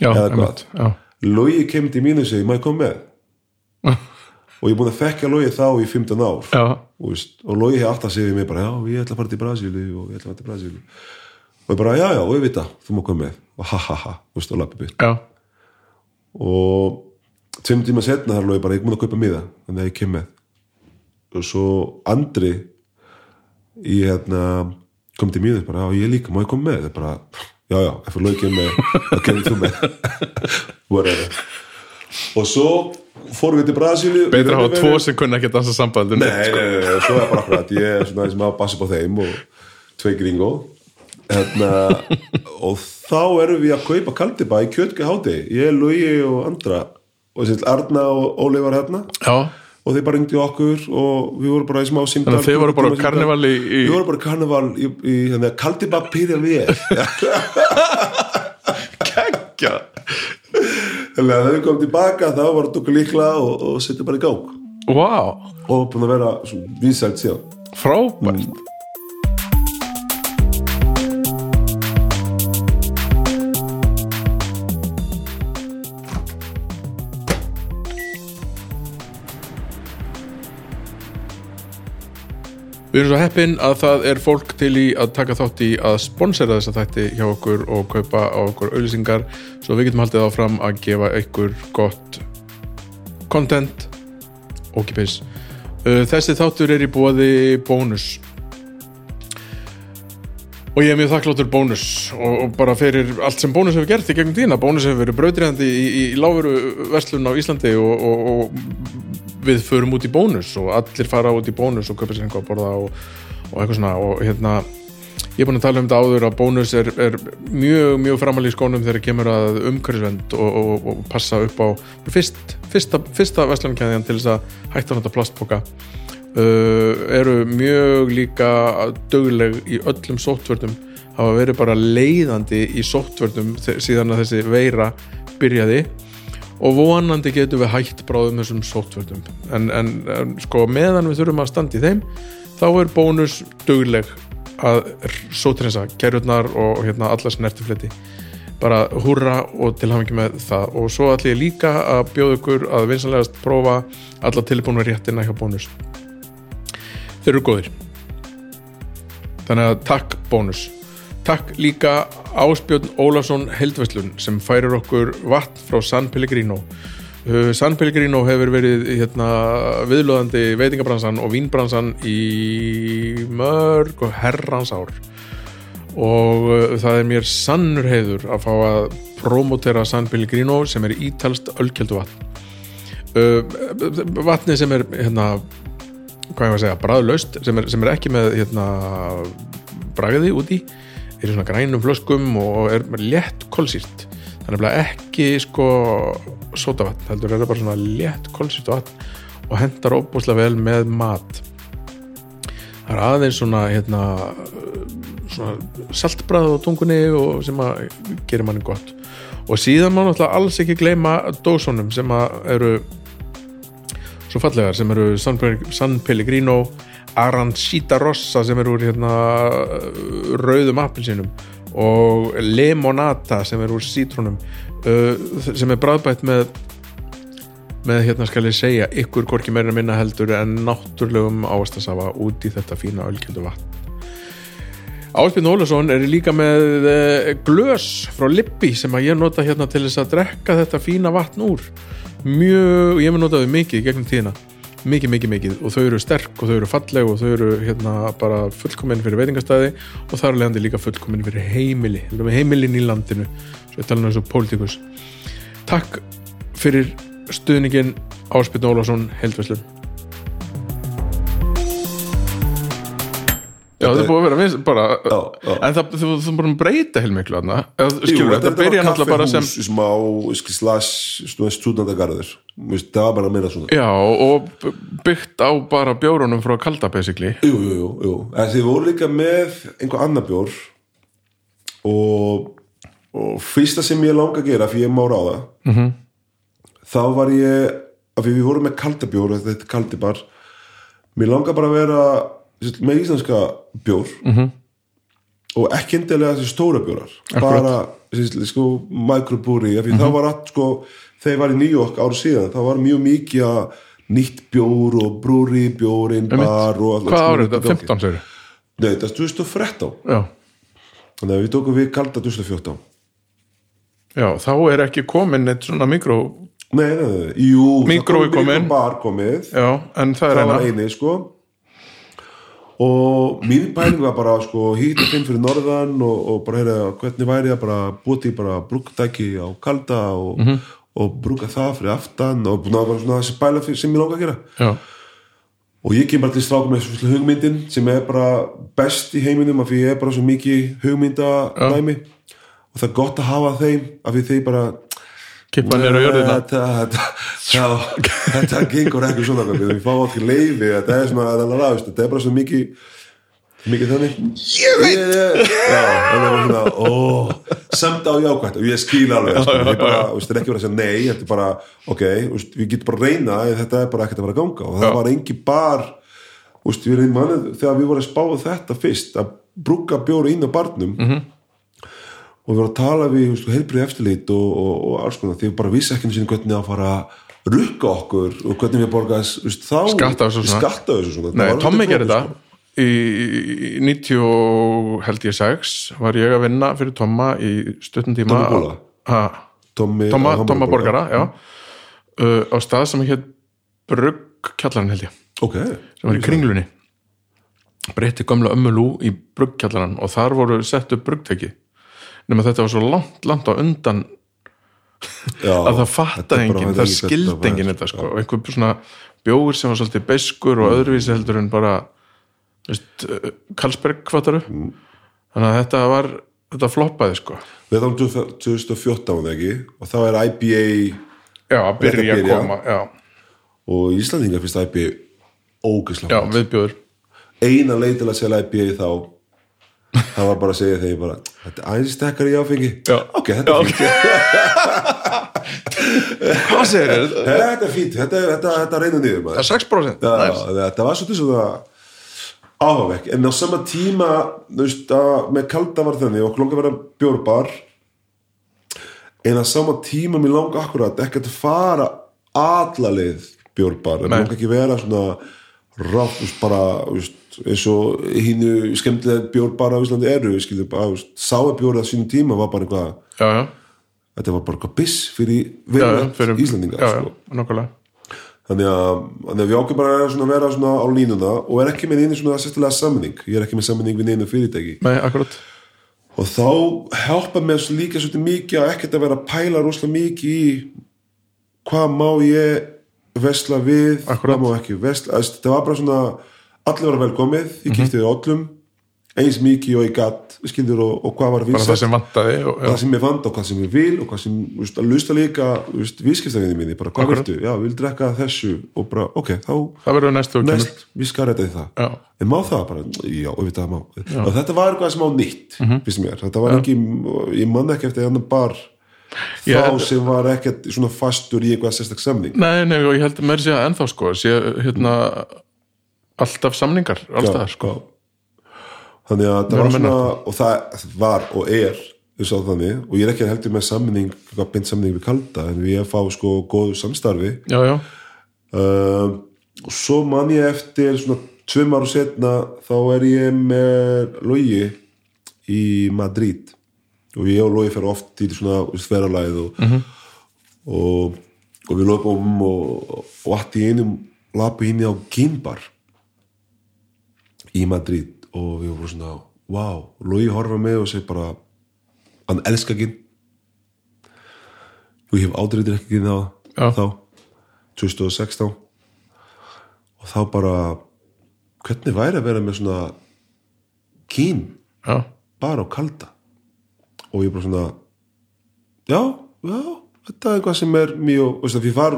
Já, Eða einmitt, já, Logi kemur til mínu og segi, maður kom með? Og ég er búin að fekka Logi þá í 15 ár. Já, og, og Logi hefði alltaf segið mig bara, já, ég ætla að fara til Brasílu og ég ætla að fara til Brasílu og ég bara, já, já, og ég veit það, þú má koma með. Og ha, ha, ha, þú veist, og lappi byrð já, og tveim tíma setna þar Logi bara, ég er búin að kaupa miða þannig að ég kem með. Og svo Andri í hérna kom til mínu bara, já, ég líka, má ég koma með? Það bara, já, já, ef Logi kemur með þá kemur þú með. Whatever. Og svo fórum við til Brasílu betra að hafa tvo sem kunna ekki að dansa sambandi Nei, nei, nei, nei, svo er bara akkurat. Ég er svona sem að passa på þeim og tvei gringo. Hérna, og þá erum við að kaupa kaldiba í kjötki háti ég, Lugi og andra og sér Arna og Óli var hérna. Já, og þeir bara ringdi okkur og við vorum bara í smá símdal Þannig að þið voru bara karneval í- Við vorum bara karneval í, í hérna, kaldiba pýðja við. Keggja Þannig að þegar við komum tilbaka þá var þetta okkur líkla og, og setja bara í gang. Vá, og búin að vera vísælt síðan. Frábært Við erum svo heppin að það er fólk til í að taka þátt í að sponsera þessa þætti hjá okkur og kaupa á okkur auðlýsingar svo við getum haldið áfram að gefa ykkur gott content og kipis. Þessi þáttur er í bóði bónus og ég er mjög þakkláttur bónus og, og bara fyrir allt sem bónus hefur gert í gegnum tína. Bónus hefur verið brautriðandi í, í, í lágveru verslun á Íslandi og, og, og við förum út í bónus og allir fara út í bónus og köpa sér eitthvað að borða og, og eitthvað svona. Og hérna ég er búin að tala um þetta áður að bónus er, er mjög, mjög framalí skónum þegar kemur að umhverfisvend og, og, og passa upp á fyrst, fyrsta, fyrsta vestlunarkæðjan til þess að hætta að nota plastboka uh, eru mjög líka döguleg í öllum sóttvörnum hafa verið bara leiðandi í sóttvörnum síðan að þessi veira byrjaði og vonandi getum við hætt bráðum þessum sóttvörnum en, en, en sko meðan við þurfum að standa í þeim þá er bónus döguleg að sótrinsa gerurnar og hérna alla snertifleti bara húrra og til hafa ekki með það. Og svo ætlum ég líka að bjóða ykkur að vinsanlegast prófa alla tilbúinu réttina hjá bónus. Þeir eru góðir. Þannig að takk bónus takk líka Áspjörn Ólafsson Heldveslun sem færir okkur vatn frá San Pellegrino. Uh, San Pellegrino hefur verið hérna, viðlóðandi veitingabransan og vínbransan í mörg og herrans ár. Og uh, það er mér sannur heiður að fá að promotera San Pellegrino sem er ítalst ölkeldu vatn. Uh, vatni sem er hérna, hvað ég var að segja, bræðlaust sem sem er ekki með hérna, bragði úti í svona grænum flöskum og er létt kolsýrt. Þannig að ekki sko sótavatn, heldur er það bara svona létt kolsýrt vatn og hendar óbúslega vel með mat. Það er aðeins svona hérna svona saltbræð á tungunni og sem að gerir manni gott. Og síðan má náttúrulega alls ekki gleyma dósunum sem að eru svo fallegar sem eru San Pellegrino Arancita Rossa sem eru úr hérna rauðum appilsinum og Lemonata sem eru úr sítrónum uh, sem er bræðbætt með með hérna skal ég segja ykkur hvorki meira minna heldur en náttúrlegum ávastasafa út í þetta fína ölkjöldu vatn. Áspinn Ólason er líka með eh, glös frá Lippi sem að ég nota hérna til þess að drekka þetta fína vatn úr. Mjög, ég hef notað þau mikið gegnum tíðina mikið, mikið, mikið. Og þau eru sterk og þau eru falleg og þau eru hérna bara fullkominn fyrir veitingastæði og þar er leiðandi líka fullkominn fyrir heimili heimilin í landinu. Svo ég tala um þessu pólitíkus. Takk fyrir stuðningin Áspinn Ólason Heldveslun Já, það er búið að vera við, bara, Já, já. en það, þú, þú búin að breyta heilmiklu Jú, skilur, þetta var byrja náttúrulega bara sem kaffihús smá, slags, stúdendagarður það var bara meira svona Já, og byggt á bara bjórunum frá kalda basically Jú, jú, jú, jú. En þið voru líka með einhver annar bjór og, og fyrsta sem ég langa að gera fyrir ég má ráða Mhm. -hmm. þá var ég af því við vorum með kalda bjór þetta er kaldi bar mér langar bara að vera með íslenska bjór -hmm. Mhm. og ekki endilega þessi stóra bjórar Akkurat. bara þessi, sko, microbrewery af því þá var allt sko þegar ég var í York árið síðan þá var mjög mikið að nýtt bjór og brewery, bjórin, bar og allt- Hvað árið þetta? dókið. 15 segir Nei, þetta er 2013 Já, Þannig að við tókum við kalda 2014 já, þá er ekki komin eitt svona mikró Nei, nei, nei, jú Míkró er það kom komin. mikrobar komið Já, en það er Það var eina eini, sko og mín pæling var bara sko, hýta fimm fyrir norðan og, og bara heyra hvernig væri að bara búið til bara brúktæki á kalda og, Mhm. og brúka það fyrir aftan og búin að bara svona þessi pæla sem ég lóka að gera. Já, og ég kem bara til strákum með svona hugmyndin sem er bara best í heiminum af því ég er bara svo mikið hugmyndadæmi. Og það er gott að hafa þeim af því þeir bara kippa nýra á jörðina. Þetta, þetta, þetta gengur ekki svona við fáum ekki leiði þetta er svona, þetta er, þetta er bara svo mikið mikið þannig. Ég veit. Já, það er bara svona, ó samt á jákvæmt og ég skil alveg ég bara, veist, það er ekki verið að segja nei þetta er bara, ok, veist, við getum bara að reyna þetta er bara ekkert að vera að ganga og það Já. var engi bar þegar við vorum að spáða þetta fyrst að brugga bjóra inn á barnum Mhm. Og við vorum að tala við heilbrið eftirlit og, og, og alls konar því við bara vissi ekki hvernig að fara að rukka okkur og hvernig við borga veist, þá, Skatta þessu svona. Nei, Það var gerir flókið, þetta í í 90 og held ég 6 var ég að vinna fyrir Tomma í stuttum tíma? Ha, Tommy, Tomma. Borgara, já. uh, á stað sem hétt Bruggkjallarinn held ég. Ok, sem var í kringlunni. Breytti gamla ömmulú í bruggkjallarann og þar voru sett upp bruggteki nema þetta var svo langt, langt á undan já, að það þetta fatta bara- enginn, það skildi þetta enginn þetta sko, og einhver svona bjóður sem var svolítið beskur og öðruvísi heldur en bara veist, Karlsberg kvartaru þannig að þetta var þetta floppaði sko. Við þá 2014 var það ekki? Og þá er IPA já, að byrja að koma já, og Íslandingar finnst IPA já ógeðslega gott. viðbjóður. Eina leið til að selja IPA þá það var bara að segja þegar bara þetta er aðeins stekkar í áfengi ok, þetta er fínt hvað segir þér? þetta er fínt, þetta, þetta, þetta reynir niður maður. það er 6% Já, Nice. þetta var svolítið svona áhugavekk, en á sama tíma veist, að með kalda var þannig og að vera bjórbar en á sama tíma mér langar akkurat ekki að fara alla leið bjórbar, Nei. langar ekki vera svona rátt, bara þú veist, eins og hínu skemmtilega bjórbara á Íslandi eru, skilur bara, þú veist, sáa bjóra á sínum tíma var bara eitthvað já, já, þetta var bara eitthvað biss fyrir fyrir, Íslandinga sko. þannig að, að við ákveðum bara að svona vera svona á línuna og er ekki með einu svona sérstilega sammenning, ég er ekki með sammenning við einu fyrirtæki. Nei, akkurat. Og þá hjálpa mér svo líka svolítið mikið að ekkert að vera að pæla rosalega mikið í hvað má ég vesla við, Akkúrat. hvað má ekki vesla, þetta var bara svona allir var velkomið, ég kíkti við öllum eins mikið og ég gatt skilur og, og hvað var bara það sem vantaði og, já, hvað sem ég vand og hvað sem ég vil og hvað sem, þú veist, að lusta líka vískiptafinni minni, bara hvað viltu? Já, vil drekka þessu. Og bara, ok, þá það verður næstu og kemur. næst, við því það. Já, en má það bara, já, auðvitað má. Og þetta var eitthvað sem á nýtt, Mhm. finnst mér. Þetta var ekki, ég man ekki eftir annan bar Já, þá sem var ekkert svona fastur í eitthvað sérstak samning. Nei, nei, og ég held með þess að ennþá sko sé, hérna alltaf samningar, alltaf sko. Þannig að það var svona og það var og er að þannig, og ég er ekki heldur með samning beint samning við kalda en við erum fá sko góðu samstarfi. Já, já, uh, og svo man ég eftir svona tveim ára setna þá er ég með Logi í Madrid. Og ég og Logi fer oft í svona sverralæð og, og, og við lopum og, og allt í einum lapu inn á Gimbar í Madrid og við vorum svona wow, Logi horfa með og segir bara hann elskar ginn og ég hef aldrei drekkið ginn á Já. þá 2016 og þá bara hvernig væri að vera með svona kín já, bara á kalda. Og ég bara svona já, já, þetta er eitthvað sem er mjög, veist það, ég var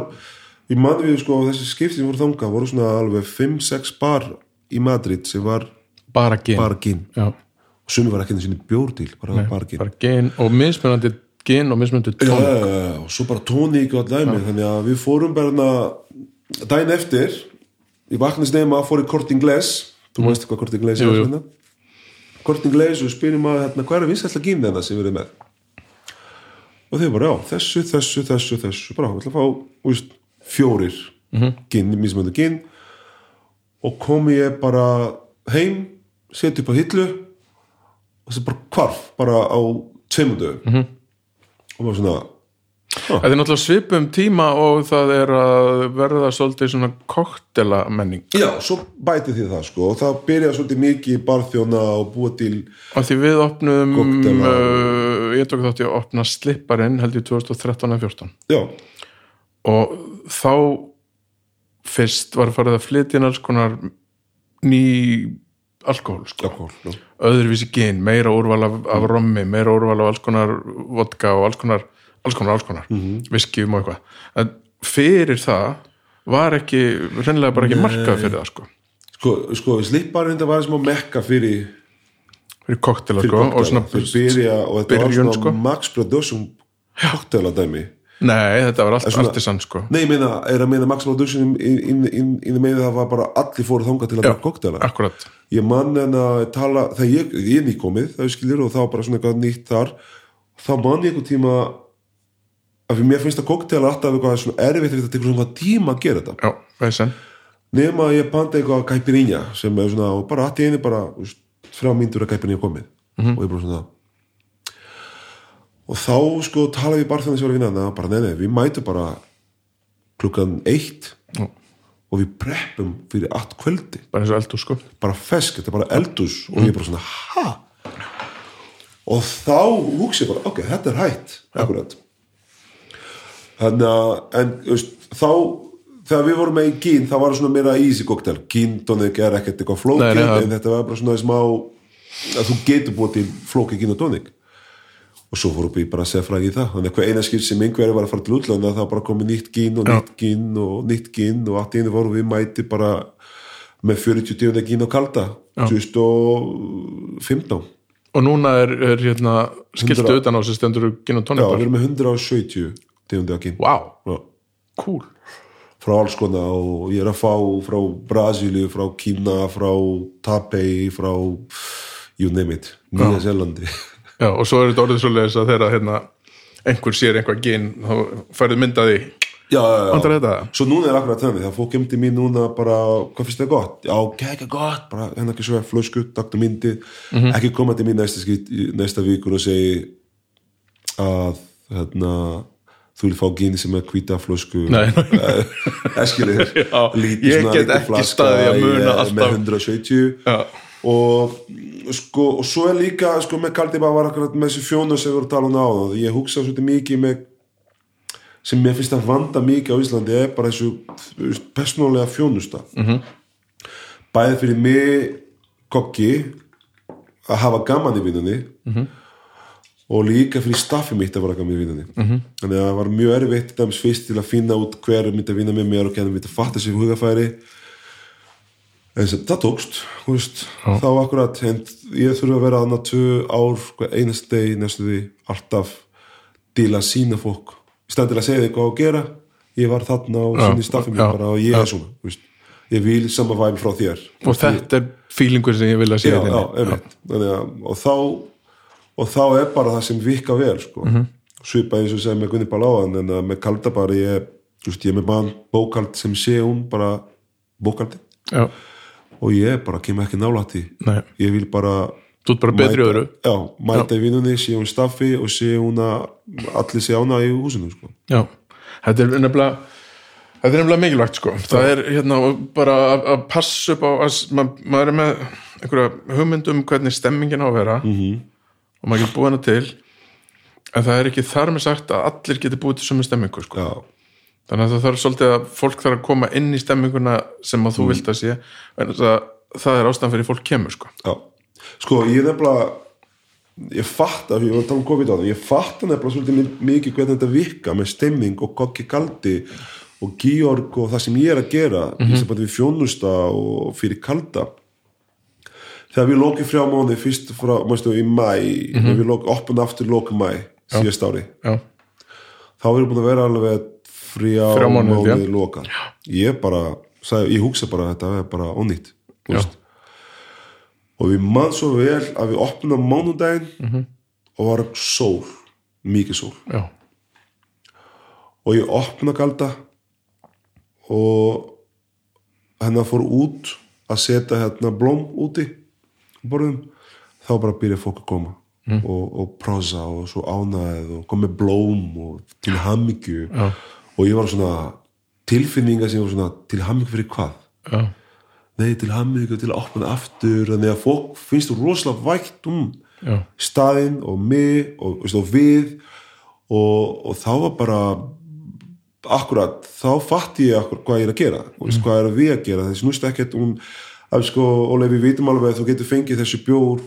ég man við sko, þessi skipti sem voru þangað voru svona alveg 5-6 bar í Madrid sem var bara gin. Og sumi var ekki einu sinni bjórdíl, bara bara gin. og mismunandi gen og mismunandi Já, tón já, já, og svo bara tóník og allæmi þannig að við fórum bara hana, daginn eftir ég vaknast nefna að fór í Kort Inglés. Þú veist hvað Kort Inglés Jú, er hérna? Kort Inglés og spyrum að hérna, hvað er að vinsætla gín þennan sem við erum með? Og þeir bara já, þessu, þessu, þessu, þessu. Bara, við ætla að fá úst, fjórir mm -hmm. gín, mismöndu gín og komi ég bara heim seti upp á hillu og það bara hvarf bara á tveimur dögum. -hmm. og bara svona þetta er náttúrulega svipum tíma og það er að verða svolítið svona koktela menning Já, svo bæti því það sko. Og það byrjaði svolítið mikið í barþjóna og búa til og því við opnum Koktela. uh, ég tók þátt í að opna slipparinn held ég 2013 eða 14 Já, og þá fyrst var farið að flytja inn alls konar ný alkohól sko. alkohol já. öðruvísi gen, meira úrval af, af rommi, meira úrval af alls konar vodka og alls konar alls konar, alls konar, Mhm. viskjum og eitthvað en fyrir það var ekki, reynilega bara ekki markað fyrir það sko, Sko, sko slipparinn það var að mekka fyrir, fyrir koktela sko og svona, byrja og þetta byrjun, var svona sko. Max Production koktela dæmi nei, þetta var allt artisan sko. Nei, ég meina, er að meina Max Production í, í, í, í, í meina það var bara allir fóru þangað til að drekka koktela akkurat, Ég man en að tala, þegar ég, ég er nýkomið það skilur og þá bara svona eitthvað nýtt þar þá man ég einhvern tíma að fyrir mér finnst að koktela alltaf eitthvað svona erfitt að þetta tekur svona tíma að gera þetta. Já, veisin nema að ég panta eitthvað caipirinha sem er svona, bara allt í einu bara þrjá mínútur að caipirinha komið. Og ég bara svona og þá sko talaði ég bara þannig sem var að vinna bara nei, nei, við mætum bara klukkan eitt Já. og við preppum fyrir allt kvöldi. Bara eins og eldur sko. Bara fesk, þetta er bara eldus og ég bara svona, ha? og þá hugsi ég bara, ok, þetta er hætt akkurat. Þannig að, en veist, þá þegar við vorum með í gín, það var svona meira easy cocktail, gín tónik er ekkert eitthvað það- en þetta var bara svona smá að þú getur búið til flóki gin og tónik og svo fórum við bara að segja fræði í það. Þannig að hver eina skil sem einhverju var að fara til útlanda þá bara komið nýtt gin og nýtt gin og nýtt gin og allt einu vorum við mæti bara með 40 tegunda gin og kalda. 2015 og núna er, er hérna skiltu 100. utan á sem stendur gin og Já, tónik við erum með 170 tegunda gin wow, Já. cool. Frá alls konar og ég er að fá frá Brasilíu, frá Kína frá Tapei, frá you name it, Nýja Zelandi Já, og svo er þetta orðið svoleiðis að þegar hérna, einhver sér einhvað gin þá færðu myndaði já, já, já. Þetta? svo núna er akkurat þannig, það fólk kemdi mér núna bara, hvað finnst það gott? Já, kækja gott, bara hennar ekki svo flösku, taktu myndi, Mhm. ekki koma til mér næsta, næsta vikur og segi að hérna þú vil fá gin sem er hvita flösku eskilir Já, ég get ekki staðið að muna alltaf. með 170 Já, og sko og svo er líka sko með Kaldiba var akkurat með þessi fjónu sem við vorum að tala um á ég hugsa svolítið mikið með sem mér finnst að vanda mikið á Íslandi er bara þessu persónulega fjónusta -hmm. Mhm. bæði fyrir mig kokki að hafa gaman í vinnunni Mhm. -hmm. og líka fyrir staffi mitt að vera gaman í vinnunni -hmm. þannig að það var mjög erfitt dæmis fyrst til að finna út hver er myndi að vinna með mér og hvernig myndi að fatta sér hugafæri það tókst veist, þá akkurat ég þurfa að vera annað tvö ár hver einast deg næstu því alltaf að sína fólk. Í stað til að segja þig hvað að gera. Ég var þarna og Já, sinni staffið mér bara og ég er svona veist. ég vil sama væmi frá þér. Og þetta er feelingur sem ég vil að Þannig að, og þá og þá er bara það sem vika vel sko. Mhm. svipa eins og segja með Gunni Baláðan en að með kalda bara ég, veist, ég er með bókald sem sé hún bara bókaldi já, og ég bara kem ekki nei, ég vil bara þú ert bara betri öðru. Já, mæta í vinnunni, sé hún staffi og sé hún að allir sé ána í húsinu sko. Já, þetta er nefnilega þetta er nefnilega mikilvægt sko. Það er hérna bara að, passa upp á að ma maður er með einhverja hugmyndum hvernig stemmingin á að vera. -hmm. og maður getur búið hana til. En það er ekki þar með sagt að allir getur búið til sömu stemmingu sko. Já, þannig að það þarf svolítið að fólk þarf að koma inn í stemminguna sem að þú vilt að sé en það, það er ástæðan fyrir fólk kemur sko. Já. Sko, ég nefnilega ég fatt að, ég var að tala um COVID á það ég fatt að nefnilega svolítið mi- mikið hvernig þetta virka með stemming og kokki kaldi og Georg og það sem ég er að gera mm -hmm. í sambandi við fjónusta og fyrir kalda. Þegar við lókið frá mánu fyrst frá, mástu, í mæ mm -hmm. við lókið opna aftur lókið mæ síðast ári. Já, þá erum búin að vera alveg þrjá Þrjá mánuði, loka ég bara, sagði, ég hugsa bara þetta er bara veist. og við mann svo vel að við opnum mánudaginn -hmm. og var sól mikið sól já, og ég opna galda og hennar fór út að setja hérna blóm úti borðum, þá bara byrja fólk að koma mm. og, og prosa og svo ánæð og koma með blóm og til hammingju Já. Og ég var svona tilfinninga sem var svona til hammingju fyrir hvað? Já, nei til hammingju til að opna aftur þannig að fólk finnst rosalega vægt um já, staðinn og mig og, veist, og við. Og, og þá var bara akkurat, þá fatt ég akkur, hvað ég er að gera. Og veist, hvað er við að gera? Þessi snúst ekkert um að sko, Óleif, við vitum alveg að þú getur fengið þessi bjór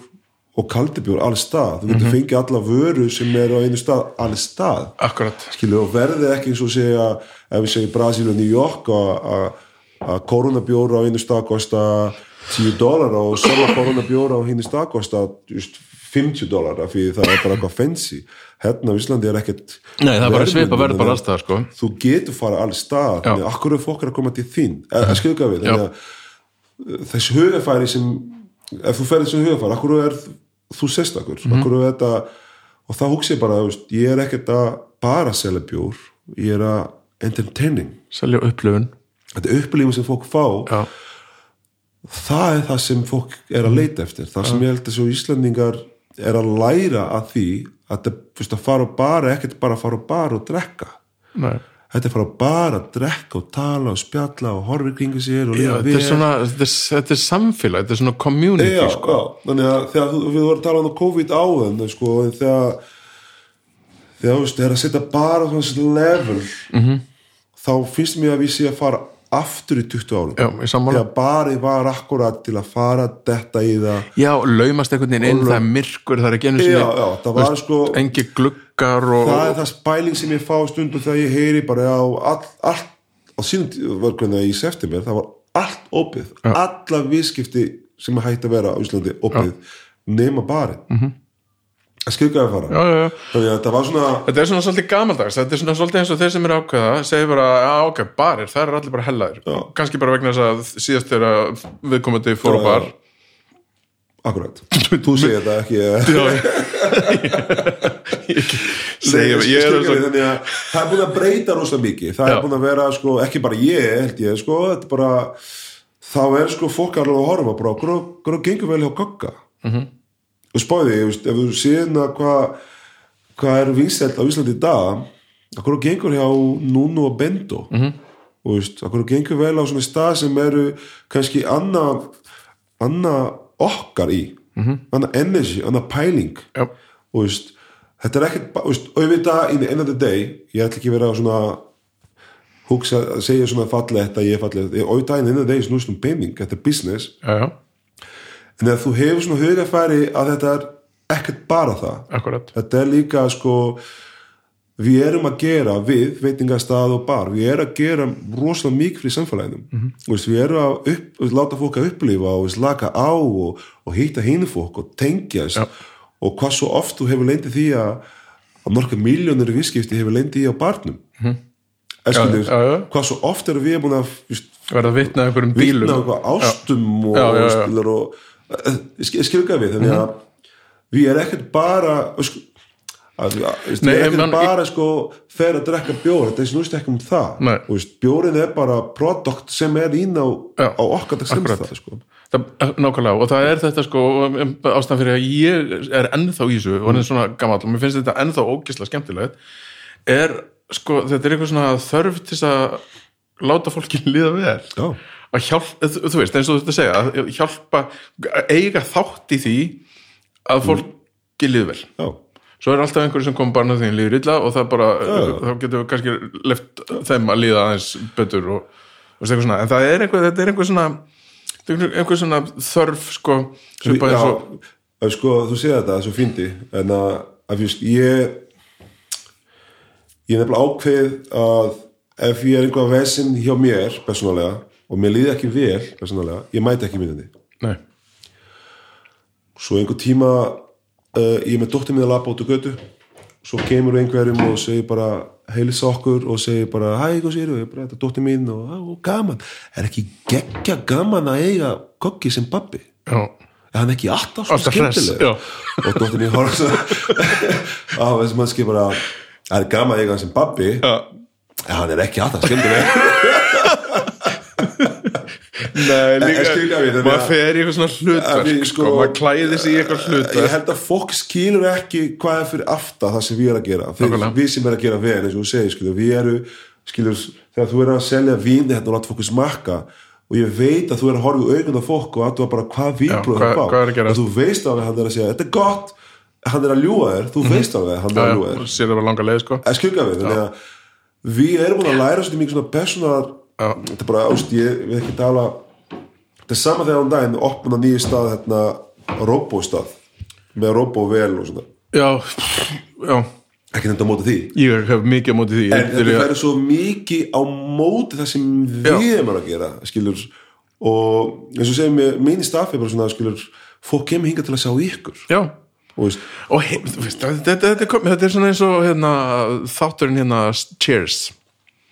og kaldi bjór alls stað, þú getur fengið alla vöru sem er á einu stað, alls stað akkurat. Skilur, og verði ekki eins og segja ef við segjum Brasil og New York að- koronabjór á einu stað kosta 10 dólar og sama koronabjór á hinn stað kosta just, 50 dólar af því það er bara eitthvað fancy. Hérna á Íslandi er ekkert Nei, það er bara svipa verð bara þannig að alls staðar, sko. þú getur fara alls stað Já. þannig að akkur er fólk er að koma til þín? Að skilja hvað við uh, þessi hugafæri sem ef þú ferð þessi hugafæri, akkur er þú sérstakur, mm er þetta og þá hugsa ég bara, veist, ég er ekkert að bara selja bjór, ég er að entertaining, selja upplöfun þetta er upplifin sem fólk fá. Já, það er það sem fólk er að leita eftir. Það sem ég held að svo Íslandingar er að læra að því að þetta þú veist, að fara og bara, ekkert bara fara og bara og drekka. Nei þetta er fara bara að drekka og tala og spjalla og horfa í kringu sér og Já, lifa þetta er samfélag þetta er svona community, já, sko já, þannig að þegar við vorum að tala um COVID áðan sko, þegar þegar veist, þegar að setja bara svona level Mhm. -hmm. þá finnst mér að við sé að fara aftur í 20 árum já, ég sammála þegar barið var akkurat til að fara detta í það já, laumast einhvern veginn inn, það er myrkur það er ekki einu já, sinni já, það var sko engi gluggar og það er það spæling sem ég fá stundum þegar ég heyri bara á all, allt á sínum hvernig í september það var allt opið, alla viðskipti sem hægt að vera á Íslandi opið nema barið mm -hmm. að skilgaði fara. Já, já, já. að það var svona Þetta er svona svolítið gamaldags, þetta er svona svolítið eins og þeir sem eru ákveða segir bara, já ok, barir, það er allir bara hellaðir. Kannski bara vegna þess að síðast þegar viðkomandi fór á bar akkurat, þú segir þetta ekki. Já, ég segi, Nei, ég skilurðu, svo þannig að það er búin að breyta rosa mikið það Já. er búin að vera, sko, ekki bara ég held ég, sko, þetta er bara þá er sko fólk alveg að horfa bara, hvað hvað gengur vel hjá gogga mm. -hmm. og spáði, ef þú séðna hvað hvað er vinsælt á Íslandi í dag hvað gengur hjá Nuno og Bendo mm. -hmm. og veist, hvað gengur vel á svona stað sem eru kannski annað annað okkar í. Mm -hmm. annað energy, annað pæling. Já, og veist, þetta er ekkert ba- veist, auðvitað in the end of the day ég ætla ekki að vera svona hugsa, að segja svona fallegt að ég er fallegt. Auðvitað in the end of the day snúst um pening þetta er business, já, já, en ef þú hefur svona hugafæri að þetta er ekkert bara það akkurat. þetta er líka sko við erum að gera við veitingastað og bar, við erum að gera rosalega mikið fyrir samfélaginu Mhm. -hmm. veist, við erum að upp, veist, láta fólk að upplifa og veist, laka á og, og hýtta hinu fólk og tengjast Já. og hvað svo oft þú hefur lendið því að að norka miljónir í viðskipti hefur lendið í á barnum mm -hmm. Mhm. Já, já, já. hvað svo oft erum við búin að verða að vitna einhverjum bílum vitna eitthvað ástum og, já. og, skilur og skilga við þannig að við erum ekkert bara að, að, að, Nei, við en erum man- bara sko fer að drekka bjór, þetta er snúst ekki um það Nei. og veist, bjórin er bara produkt sem er ín á, Já, á okkar það sko. það, nákvæmlega, og það er þetta sko um, ástæðan fyrir að ég er ennþá í þessu og hann er svona gamall og mér finnst þetta ennþá ógislega skemmtilegt er sko, þetta er eitthvað svona þörf til að láta fólki líða vel Já. að hjálpa, þú þú veist, eins og þú þetta segja að hjálpa, eiga þátt í því að fólki líða vel Já. Svo er alltaf einhverju sem kom bara náttúrulega líður illa og það bara, þá getum við kannski left þeim að líða aðeins betur og, og eitthvað svona, en það er einhver þetta er einhver svona, er einhver- svona þörf sko, Já, sko, þú segir þetta, það er svo fyndi en að, að fyrst, ég ég er nefnilega ákveð að ef ég er einhvað vesinn hjá mér, persónulega og mér líði ekki vel, persónulega ég mæti ekki nei, svo einhver tíma uh, ég er með dóttir mín að labba út á götu. Svo kemur einhverjum og segir bara heilsa okkur og segir bara hæ, hvað er bara þetta er dóttir mín og, "Á, gaman, er ekki geggja gaman að eiga kokki sem babbi já, er hann ekki alltaf svo Alltaf hress, skemmtileg og dóttir mín horf á þessum hann skil bara það er gaman að eiga hann sem babbi já. en hann er ekki alltaf skemmtileg nei, líka, við, maður að- fer í eitthvað svona hlutverk við, sko, maður klæði sig í eitthvað ég hlutverk. held að fólk skilur ekki hvað er fyrir afta það sem við erum að gera. Þeir, Nákvæmlega. við sem erum að gera vel eins og þú segir skilur, við eru, skilur, þegar þú er að selja víni hérna og láta fólk smakka og ég veit að þú er að horfa á fólk og að þú bara hvað er að gerast? og þú veist alveg að hann er að segja þetta er gott, hann er að ljúga þér þú veist alveg að hann er að ljúga já, þér það sko. Við, við erum búin að læra svolítið mikið svona personal Já. Þetta er bara, ást, ég við ekki tala þetta er sama þegar án daginn opna nýju stað hérna, robóstað með robóvel og svona. Já, já, ekki þetta á móti því? Ég hef mikið á móti því. En þetta verður svo mikið á móti það sem við erum að gera skilur. Og eins og segjum mín staffi bara svona skilur, fólk kemur hingað til að sjá ykkur. Já, og og he, þú veist, þetta, þetta, þetta, þetta er svona eins og hérna, þátturinn hérna Cheers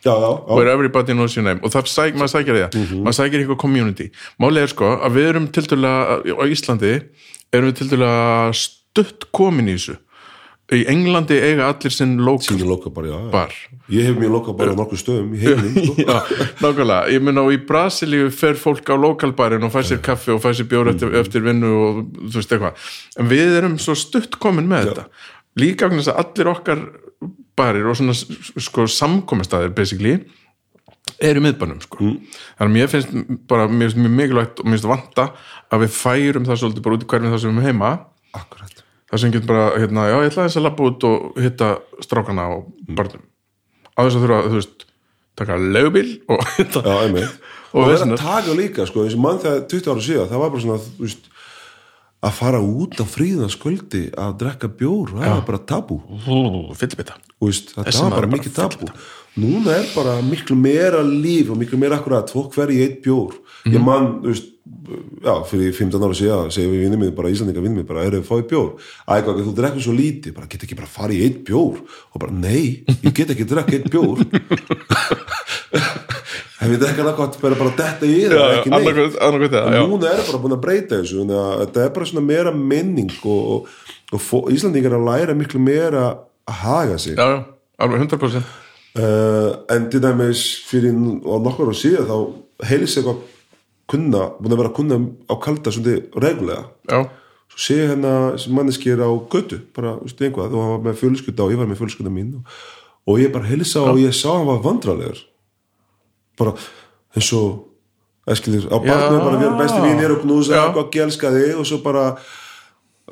já, já, já, where everybody knows your name. Og það sæk, maður sækir því að maður sækir eitthvað community. Málið er sko að við erum til dæla á Íslandi erum við til dæla stutt komin í þessu. Í Englandi eiga allir sinn local síðan loka bara, já, bar. Ég hef mér loka bara á nokkuð stöðum heiminum sko. Já, nákvæmlega, ég mun á í Brasilíu fer fólk á lokalbarinn og fær sér kaffi og fær sér bjór eftir, eftir vinnu og þú veist eitthvað, en við erum svo stutt komin með þetta, líka að allir okkar barir og svona sko samkomastæðir basically eru miðbænum sko. Þannig að mér finnst bara, mér finnst mjög mikilvægt og mér finnst vanta að við færum það svolítið bara út í hverjum það sem við erum heima. Akkurat. Það sem getur bara, hérna, já, ég ætla þess að labba út og hitta strákana og barnum. Á þess að þurfa, þú veist taka leigubíl og já, einmitt. Og og, það er vesenar. að taka líka sko, eins og mann þegar 20 ára síðan það var bara svona þú veist, að fara út á fríðanskvöldi að drekka bjór, það var bara tabú. Þetta Þessi var bara mikið tabu núna er bara miklu meira líf og miklu meira akkurat, fólk fer í eitt bjór. Mhm. ég man, þú veist já, fyrir 15 ára síðan, segir við vinnum minn bara Íslandinga vinnum minn bara, erum við fáið bjór ægvað, þú drekkur svo lítið, bara get ekki bara farið í eitt bjór? Og bara, nei, ég get ekki drekka eitt bjór ef ég drekka nákvæmt bara bara detta í það, ekki neitt. já. núna er bara búin að breyta þessu að þetta er bara svona meira menning og, og, og Íslandingar að læra miklu meira að haga sig. Já, já, alveg 100% uh, en til dæmis fyrir nokkur á síðan þá heilis eitthvað kunna, búin að vera að kunna á kalda svona regullega já, sé sem manneskir á götu bara, veistu einhvað, og hann var með fjölskylda og ég var með fjölskylda mín og, og ég bara heilsa og ég sá hann var vandralegur bara eins og eskilir, á barnum bara við erum besti vínir og knúsa Já. og elska þig og svo bara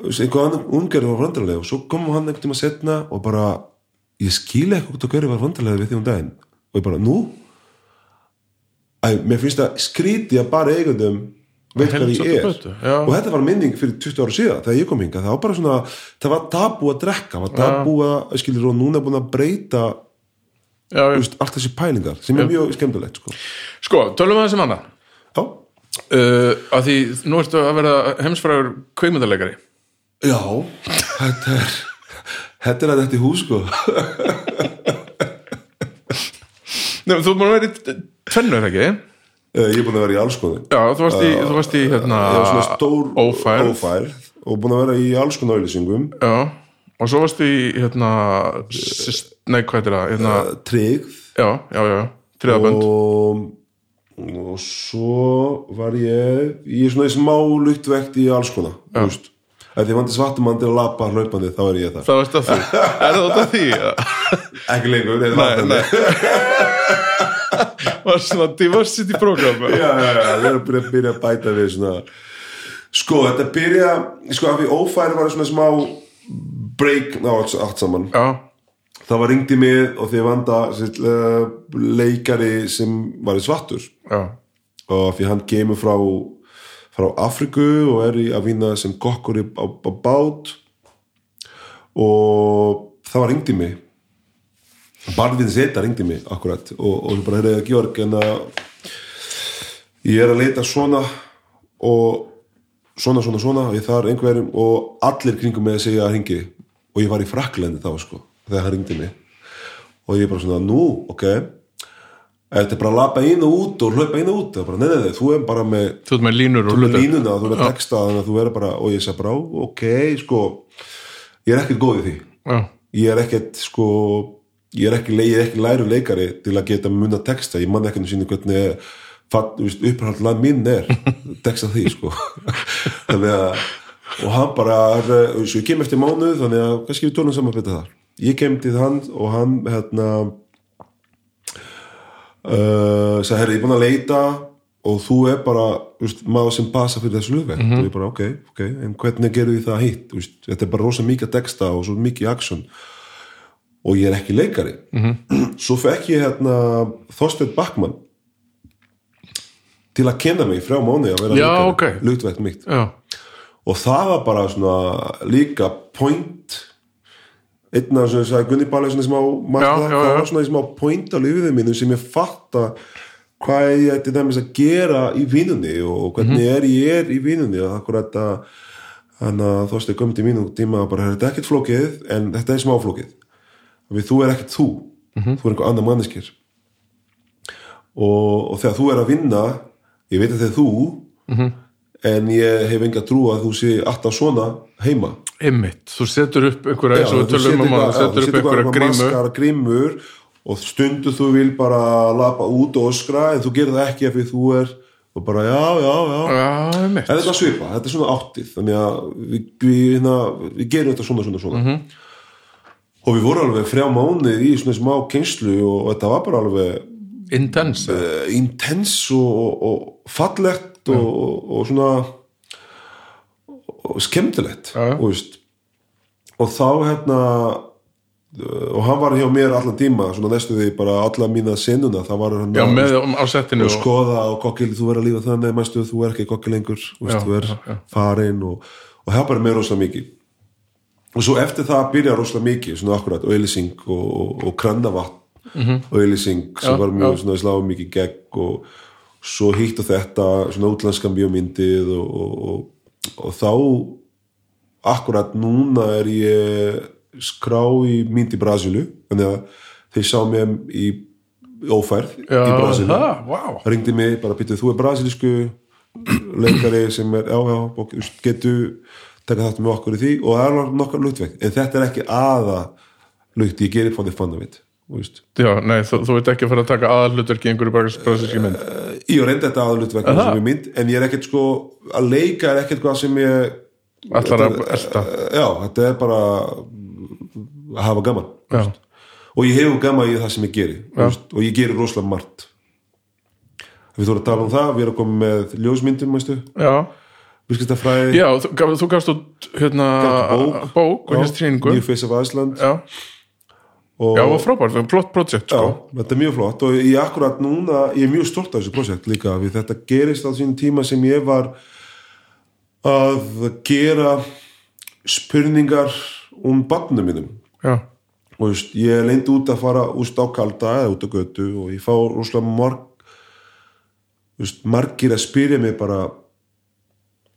einhver annan ungar var vandralegur og svo kom hann einhvern tíma setna og bara ég skil ekki hvort að hverju var vandralegur við því um daginn. Og ég bara, nú? Æ, mér finnst það skríti að bara eigundum veit hvað ég er. Og þetta var minning fyrir 20 ára síðan þegar ég kom hinga, það var bara svona það var tabú að drekka, það var tabú að skilur og núna er búin að breyta. Just, allt þessi pælingar sem er mjög skemmtilegt sko. sko, tölum við þessum annað já, uh, að því nú ertu að vera heimsfrægur kveimundaleikari já þetta er þetta er að þetta í hús sko. Nei, þú er búin að vera í tvennu, er það ekki? Eh, ég er búin að vera í alls konar Já, þú varst í, þú varst í hérna, svona stór ófærð. og búin að vera í alls konar auðlýsingum Já, og svo varst í hérna, nei, hvað er það? Hérna, tryggð. Já, já, já, triðabönd og, og svo var ég í svona smá luktvekt í alls konar þú veist. Ef þið vandi svartumann til að lappa hlaupandi þá er ég það Það varst að því, er það af því? ekki lengur, Nei, vatnandi nei. Var svona diversity program já, já, já, það er að byrja að bæta við svona sko, þetta byrja sko, af því ófæri var svona smá break á allt, saman. Já, það var ringdi mig og því vanda sitt, uh, leikari sem var í svartur. Já, og því hann kemur frá frá Afriku og er í að vinna sem kokkur á, á bát. Og það var ringdi mig. Barðið þetta ringdi mig akkurat. Og, og svo bara hefði Georg en að ég er að leita svona og svona, svona, svona og ég þar einhverjum og allir kringum mig að segja að ringi og ég var í Fraklandi þá sko þegar hann ringdi mig. Og ég bara svona, nú, ok. Þetta er bara að lappa inn og út og hlaupa inn og út er bara, nei, nei, nei, þú er bara með þú ert með línur og er línuna, þú er með texta þú er bara, og ég sagði bara, "Ó, ok, sko ég er ekkert góð í því. Já, ég er ekkert, sko ég er ekki, er ekki læru leikari til að geta munna texta, ég man ekki um síni hvernig upphald lag minn er texta því, sko. Þannig að, og hann bara svo ég kem eftir mánuð, þannig að kannski við tólum saman betur þar. Ég kem til hann og hann, hérna uh, sagði, herri, ég er búin að leita og þú er bara veist, maður sem passa fyrir þessu hlugvegt og ég bara, ok, ok, en hvernig gerum við það hitt? Veist, þetta er bara rosa mikið texta og svo mikið action. Og ég er ekki leikari. -hmm. svo fekk ég hérna Þorsteinn Backmann til að kenna mig frá mánu að vera Já, leikari, ok. hlugvegt mitt. Já, og það var bara svona líka point einn af þessum sagði Gunni það já. var svona smá point á lífið mínu sem ég fatta hvað ég ætti dæmis að gera í vinnunni og hvernig Mhm. er ég er í vinnunni og akkurat að veist, ég komið til mínu tíma og bara, þetta er ekkert flókið en þetta er smá flókið við þú er ekkert þú Mhm. þú er einhver annar manneskir og, og þegar þú er að vinna ég veit að er þú Mhm. En ég hef enga trú að þú sé alltaf svona heima. Einmitt. Þú setur upp einhverja, eins og þú tölum um að setur upp einhverja eitthvað grímu maskara grímur. og stundu þú vil bara lappa út og öskra en þú gerir það ekki ef þú er og bara já, já, já. Já, einmitt. Þetta svipa, þetta er svona áttið þannig að við, við, hérna, við gerum þetta svona, svona, svona. Mhm. og við vorum alveg þrjá mánuð í svona smá kynslu og, og þetta var bara alveg Intense uh, intens og, og, og fallegt og, og, og svona og skemmtilegt og, veist, þá hérna og hann var hjá mér allan tíma svona næstu því bara alla mína sinnuna það var hann já, með á settinu og skoða og kokki, þú verður að lífa þannig mæstu, þú er ekki kokki lengur þú, veist, er farin og, og það bara með rosalega mikið. Og svo eftir það byrja rosalega mikið svona akkurat auðlýsing og, og, og krannavatn Mhm. auðlýsing sem Já, var mjög já. svona slá mikið gegn og svo hitt og þetta svona útlenska bíómyndið og, og, og, og þá akkurat núna er ég skrá í mynd í Brasilu þannig að þeir sá mér í ófærð já, í Brasilu wow ringdi mig, bara býttu, þú er brasilísku leikari sem er getur taka þátt með okkur í því? Og það er nokkar luktveikt en þetta er ekki aða lukt, ég gerir fóðið fann af mitt veist. Já, nei, þú, þú veit ekki að fara að taka aðalhlutverki í einhverju brasilíski mynd. Ég reyndi þetta aða luktveikt Aha. sem ég mynd, en ég er ekkert sko að leika er ekkert hvað sem ég allar að elta. Já, þetta er bara að hafa gaman og ég hefur gaman í það sem ég geri og ég geri rosalega margt. Við þú erum að tala um það við erum koma með ljósmyndum mæstu, já, viðskiptafræði já þú, þú gafst út hérna bók. bók og hérst hringu New Face of Iceland. Já, og, já, og frábært, flott projekt já, sko. þetta er mjög flott og ég akkurat núna, ég er mjög stolt af þessu projekt líka, við þetta gerist á sín tíma sem ég var að gera spurningar um barnum mínum já, og veist, ég leindi út að fara úst á kalda eða út á götu og ég fá rosalega marg veist, margir að spyrja mig bara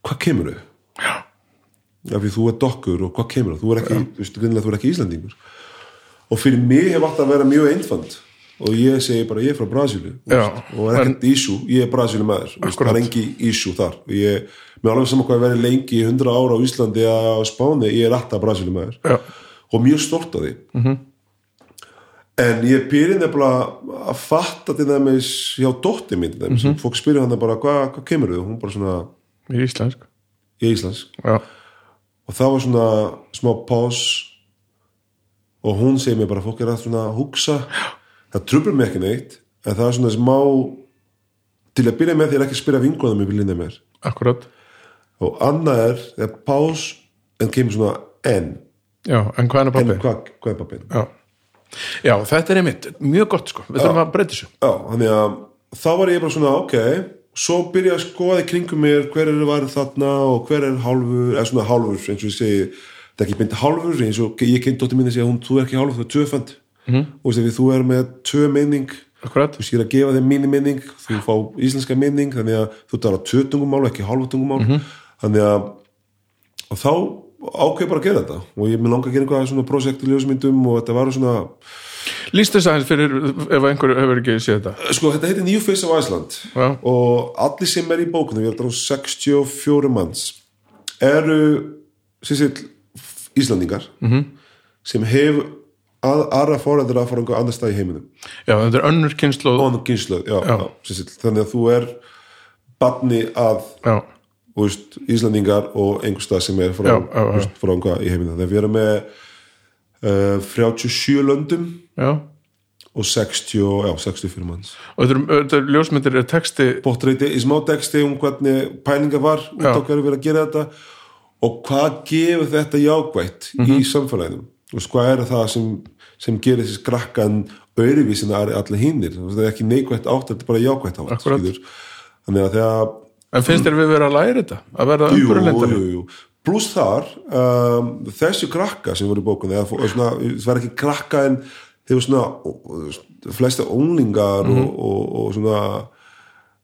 hvað kemur þau? já, Já, því þú er dokkur og hvað kemur það? Þú er ekki, þú veist, greinilega þú er ekki Íslandingur. Og fyrir mig hef að vera mjög einfand og ég segi bara ég er frá Brasílu Já, og er ekkert issue, ég er Brasílu maður það er engi issue þar. Og ég, með alveg saman hvað ég verið lengi í 100 ára á Íslandi á Spáni, ég er alltaf Brasílu maður já, og mjög stolt af því. -hmm. en ég byrði nefnilega að fatta til dæmis hjá dótti mín til dæmis, fólk spyrja hann bara hvað hva kemur þau, hún bara svona í íslensk. Ég er Íslands já, og það var svona smá pás og hún segir mér bara fólk er að svona hugsa. Það trubur mig ekki neitt en það er svona smá til að byrja með því er ekki að spyrja vingunum í viljandi mér. Akkurat. Og annað er þegar pás en kemur svona en já, en hvað er en pappi? hvað, hvað er pappin já. já, þetta er einmitt, mjög gott sko. Við þurfum að breyta þessu. Já, þannig að þá var ég bara svona ok svo byrja að skoða í kringum mér hver er var þarna og hver er hálfur eða svona hálfur eins og ég segi þetta er ekki beint hálfur eins og ég kynnt dóttir mín að segja hún þú er ekki hálfur, þú er tvöfand mm. og veist, ef þú er með tvö meining akkurat, þú sér að gefa þeim mínu minning þú fá íslenska minning þannig að þú tala tvö tungumál ekki hálfa tungumál. Þannig að og þá ákveð bara að gera þetta. Og ég með langa að gera einhvað svona projekt í ljósmyndum og þetta var svona líst þess aðeins fyrir ef einhver hefur ekki séð þetta. Sko þetta heitir New Face of Iceland. Já. og allir sem er í bókunum ég held að 64 manns eru sér Íslandingar -hmm. sem hefur að, aðra fóræður að fara einhver annar stað í heiminum. Já, þetta er önnur kynslu og annar kynslöð, já, já. Já, þannig að þú er barni að veist, Íslandingar og einhver stað sem er frá, frá einhvað í heiminum. Þegar við erum með uh, 37 löndum já. og 60, og- já, 64 manns. Og þetta er, ljósmyndir er texti bóttreiti í smá texti um hvernig pælinga var út á hverju við erum að gera þetta og hvað gefur þetta jákvætt Mhm. í samfélaginu þú veist, hvað er það sem, sem gerir þessi skrakkan öðruvísin að allir hinnir það er ekki neikvætt átt, þetta er bara jákvætt átt þannig að þegar en finnst þér við vera að læra þetta að verða jú, umburulendari jú, jú. pluss þar um, þessi krakka sem voru í bókunni það var ekki krakka en þeir voru svona flesta ónglingar Mhm. og, og, og svona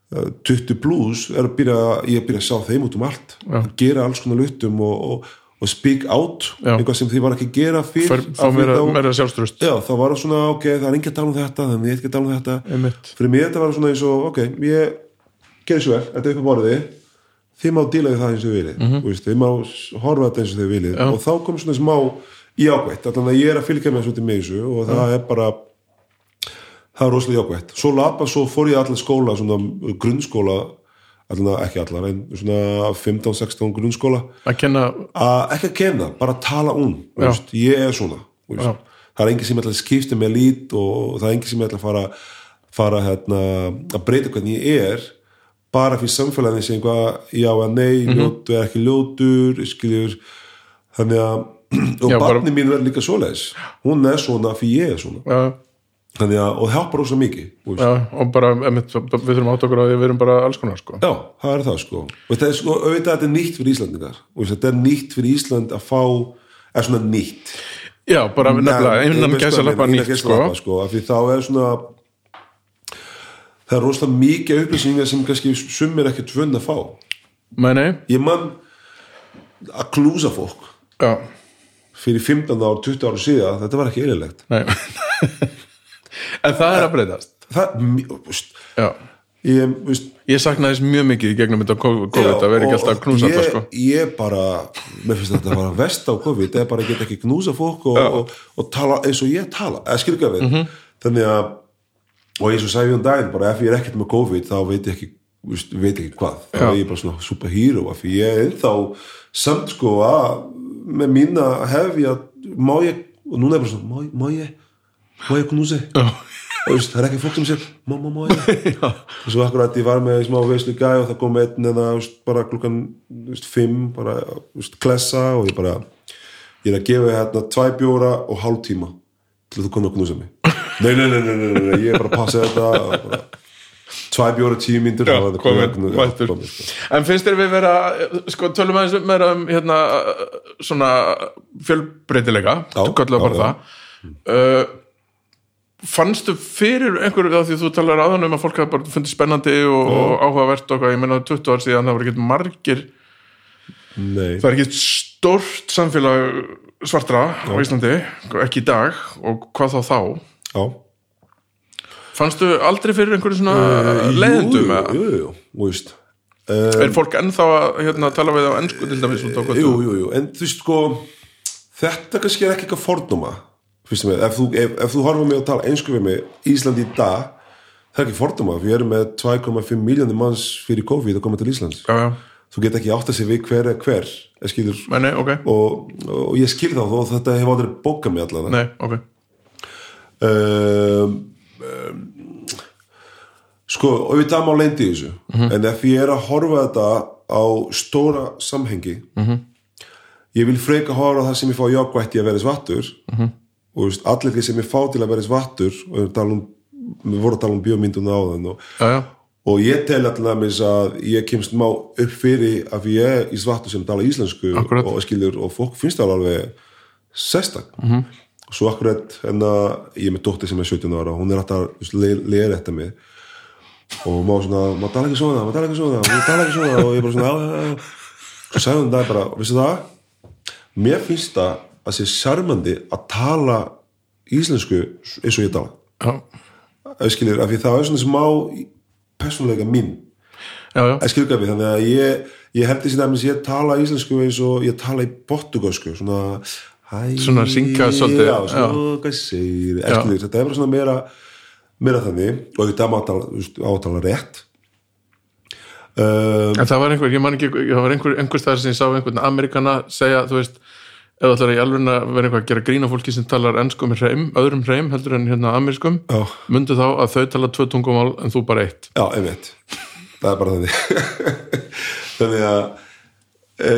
20 plus er að byrja, ég er að byrja að sjá þeim út um allt að gera alls konar lutum og, og, og speak out Já. eitthvað sem þið var ekki að gera fyrr því þá- meira sjálfströst Já, það var svona, ok, það er ekki að tala um þetta þannig ég er ekki að tala um þetta Einmitt. fyrir mér þetta var svona eins og, ok, ég gerir svo vel, þetta er upp á borðið þið má díla við það eins og þið viljið mm -hmm. þið má horfa þetta eins og þið. Já. og þá kom svona smá jákvætt allan að ég er að fylgja með svolítið með þessu og það er rosalega jákvætt. Svo lapa, svo fór ég allir skóla svona grunnskóla allan ekki allar, en svona 15-16 grunnskóla. Að kenna, að ekki að kenna, bara að tala um veist, ég er svona það er enginn sem ætla að skipta með lít og það er enginn sem ætla að fara, fara hérna, að breyta hvernig ég er bara fyrir samfélaginu sem já að nei, Mhm. ljótu er ekki ljótur skiljur þannig að og barni mín verður líka svoleiðis. Hún er svona fyrir ég er svona. Já, þannig að, og það hjálpar rosa mikið já, og bara emitt, við þurfum átt okkur að við erum bara alls konar sko. Já, það er það sko. Og þetta er sko, auðvitað þetta er nýtt fyrir Íslandingar og þetta er nýtt fyrir Ísland að fá er svona nýtt. Já, bara nefnilega, Nei, innan veistu gæsa hvað ég lappa meina, nýtt sko. gæsalappa, sko. af því þá er svona það er rosalega mikið upplýsingar sem kannski sumir ekkert vunn að fá. Meni, ég man að klúsa fólk já, fyrir 15 ár, 20 ára síðan þetta var ekki eililegt en það er að breytast. Það, já, ég, veist ég saknaði þess mjög mikið í gegnum þetta COVID, Já, að vera ekki alltaf knúsað ég, sko. ég bara, mér finnst þetta að vera vest á COVID, er bara að geta ekki knúsa fólk og, og, og tala eins og ég tala eða skilga við, Mhm. þannig að og eins og sagði um daginn, bara ef ég er ekkert með COVID þá veit ég ekki, veist, veit ekki hvað. Þá er ég bara svona superhero af því ég er ennþá samt sko að með mína hefja má ég, og núna er bara svona má, ég- má ég, má ég knúsi? Og veist, það er ekki fólk sem sér má, má, ég? Og svo akkurat ég var með smá veislu gæ og það kom einn veist, bara klukkan veist, fimm bara veist, klessa og ég bara ég er að gefa hérna tvæ bjóra og hálf tíma til þú komið að knúsa mig. Nei, nei, nei, nei, nei, nei, nei, ég er bara að passa þetta tvæ bjóra tíu sko. En finnst þér við vera, sko, tölum aðeins meira um hérna, svona fjölbreytileika, Já, kallar bara það. Uh, fannstu fyrir einhverju því þú talar aðan um að fólk hafa bara fundið spennandi og, og áhugavert og hvað, ég meina 20 ár síðan það var ekki margir. Nei, það er ekki stórt samfélag svartra á Íslandi, ekki í dag og hvað þá þá? Já. Fannstu aldrei fyrir einhverju svona leiðendum jú, eða? jú, jú, jú, veist. Er fólk ennþá að hérna, tala við á ennsku til dæmis jú, jú, jú, en þú veist sko þetta kannski er ekki eitthvað með, ef þú, þú horfum mig og tala einsku við mig Íslandi í dag það er ekki fordóma, við erum með 2,5 miljónir manns fyrir COVID að koma til Íslands. Já, já, þú get ekki átt að segja við hver er hver skilur, Nei, ok, og, og ég skil þá og þetta hefur aldrei bókað mig allan nei, ok. Um, um, sko og við það má lendi í þessu. En ef ég er að horfa þetta á stóra samhengi -hmm. ég vil freka horfa á það sem ég fá jákvætti að vera svartur. -hmm. Og veist, allir því sem ég fá til að vera svartur og um, við vorum að tala um bíómynduna á þann og, og ég tel allavega að ég kemst má upp fyrir að ég er í svartur sem tala íslensku Akkurat. og, skilur, og fólk finnst það alveg sérstak -hmm. og svo akkurat en að ég er með dóttir sem er 17 ára hún er alltaf að leira þetta mig. Og má svona, maður tala ekki svona maður tala ekki svona, maður tala ekki svona. Og ég bara svona, já svo sagði hún það bara, vissu það? Mér finnst það að sé sjarmandi að tala íslensku eins og ég tala. Skilur, af því það er svona smá persónuleika mín. Já, já. að skilur gafi, þannig að ég ég held þessi dæmis, ég tala íslensku eins og ég tala í portugalsku svona hæ, Svona syngja svolítið, já, svona, hvað segir, Já. skilur, þetta er bara svona meira meira þannig, og þetta má tala, þú veist, á að tala rétt. Um, En það var einhver, ég man ekki, það var einhver, einhver staðar sem ég sá einhvern Amerikana segja, þú veist, það ætlar í alveg að vera eitthvað að gera grína fólki sem talar ennsku með hreim, öðrum hreim heldur en hérna amerískum, Já. myndu þá að þau tala tvö tungumál en þú bara eitt. Já, einmitt. Það er bara þannig. Þannig að e,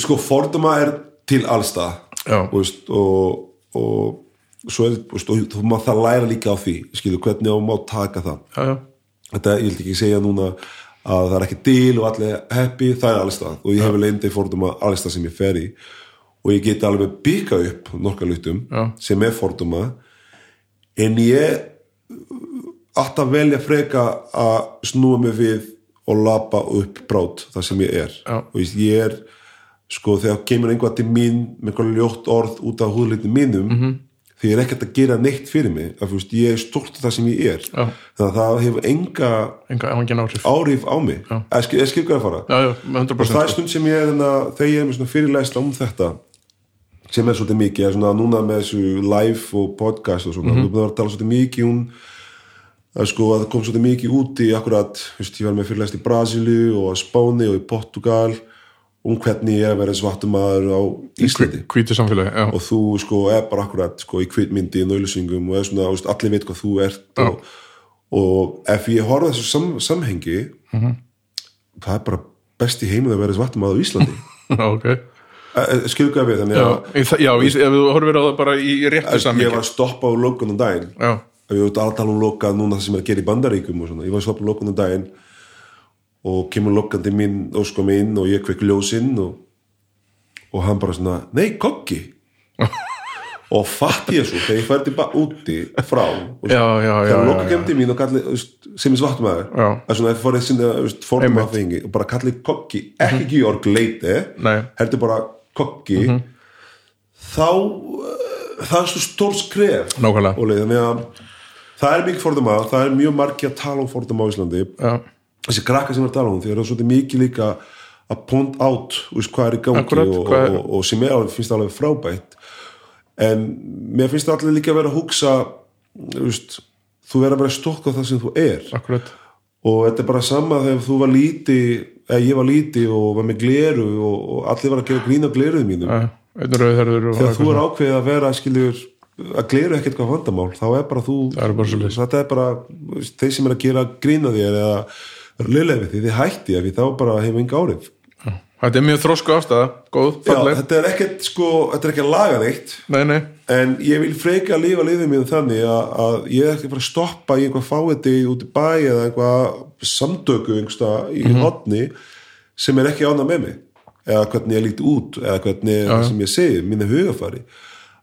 sko, forduma er til allstað veist, og, og svo er og þú maður það læra líka á því skilur hvernig á má taka það. Já, já, þetta, ég vil ekki segja núna að það er ekki til og allir happy það er allstað og ég hef leindi forduma allstað sem ég fer í og ég get alveg bygga upp nokkar lutum Já. sem er forduma en ég alltaf velja freka að snúa mig við og lapa upp brát það sem ég er Já. og ég- er sko þegar kemur einhvað til mín með einhvað ljótt orð út af húðlítið mínum Mhm. -hmm. því ég er ekkert að gera neitt fyrir mig að, veist, ég er stolt af það sem ég er Já. þannig að það hefur enga enga, áhrif á mig ég skil, ég skil hvað að fara Já, já, með 100%. og það er stund sem ég er að þegar ég er með svona fyrirlæst um þetta sem er svolítið mikið er svona núna með þessu live og podcast og svona, mm -hmm. við erum að tala svolítið mikið um að sko að það kom svolítið mikið út í akkurat, veist, ég var með fyrirlæst í Brasílu og Spáni og í Portugal um hvernig ég er að vera svartumadur á Íslandi Hvítu samfélagi, já. og þú sko er bara akkurat sko í kvitmyndi í naulusingum og er svona, veist, allir veit hvað þú ert og, og ef ég horfa þessu sam, samhengi Mhm. það er bara best í heiminn að vera svartum á Íslandi Já, ok. skilur hvað við þannig að það- já ef þú horfir á það bara í, réttu ég samvík var að stoppa á lokunum daginn ef ég veit að tala um loka núna það sem er að gera í bandaríkum og svona, ég var að stoppa á lokunum daginn og kemur lokandi mín og sko minn og ég kvekk ljósinn og, og hann bara svona nei, kokki og fatt ég svo þegar ég færði bara úti frá þegar já. kemur til mín og kalli sem er svartumæður Já. að svona það fór sinna fordum af þingi og bara kalli kokki, ekki Georg Leite Mhm. Nei. Mhm. heldur bara kokki þá uh, það er svo stór skref. Þannig að það er mikið fordum af það er mjög margir að tala um fordum á Íslandi. Já, þessi krakka sem að tala um því er svolítið mikið líka að point out veist, hvað er í gangi Akkúrat, og, er- og, og sem er alveg, finnst alveg frábætt en mér finnst það allir líka að vera að hugsa veist, þú verður að vera stokk á það sem þú er. Akkurat og þetta er bara sama þegar þú var líti eða ég var líti og var með gleru og, og allir var að gera grína gleruð mínum já, einn rauðherður og þegar þú er ákveðið að vera skiljur að gleru ekkert hvað vandamál þá er bara þú er bara þetta er bara þeir sem er að gera grína þér eða liðlega við því þið hætti ef þá bara hefur enga árið. Þetta er mjög þrósku ástæða, góð, Já, falleg. þetta er ekkert sko, þetta er ekki að laga neitt nei, nei, en ég vil freka að lifa liðið mér þannig að, að ég er ekki að fara að stoppa í einhvað fáiði út í bæ eða einhvað samtöku einhversta í mm hotni sem er ekki ánað með mig. Eða hvernig ég líti út eða hvernig það sem ég segi, mínu hugafari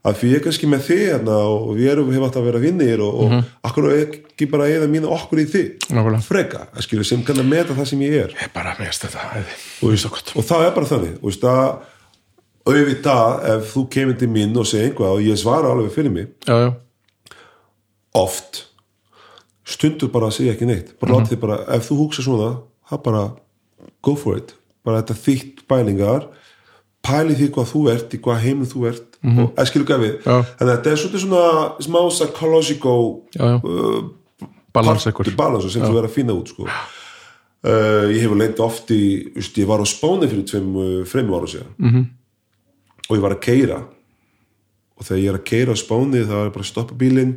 að því ég er kannski með þig hérna og við erum átt að vera vinnir og, og akkur er ekki bara eða mínu okkur í þig? Nákvæmlega. Freka, að skilju, sem kann að meta það sem ég er. Ég er bara mest þetta og gott. Og það er bara þannig og auðvitað ef þú kemur til mín og segir einhvað og ég svara alveg fyrir mig. Já, já, oft. Stundur bara að segja ekki neitt. Bara láta þið bara, ef þú hugsa svona það bara, go for it. Bara þetta þýtt bælingar pæli því hvað þú ert, í hvað heimil þú ert og að skilu gafið Já. en þetta er svolítið svona smá psychological uh, balans sem þú verður að finna út sko. uh, ég hefur leint oft í just, ég var á Spáni fyrir tveim uh, fremjum ára síðan. -hmm. og ég var að keira og þegar ég er að keira á Spáni þá er ég bara að stoppa bílinn.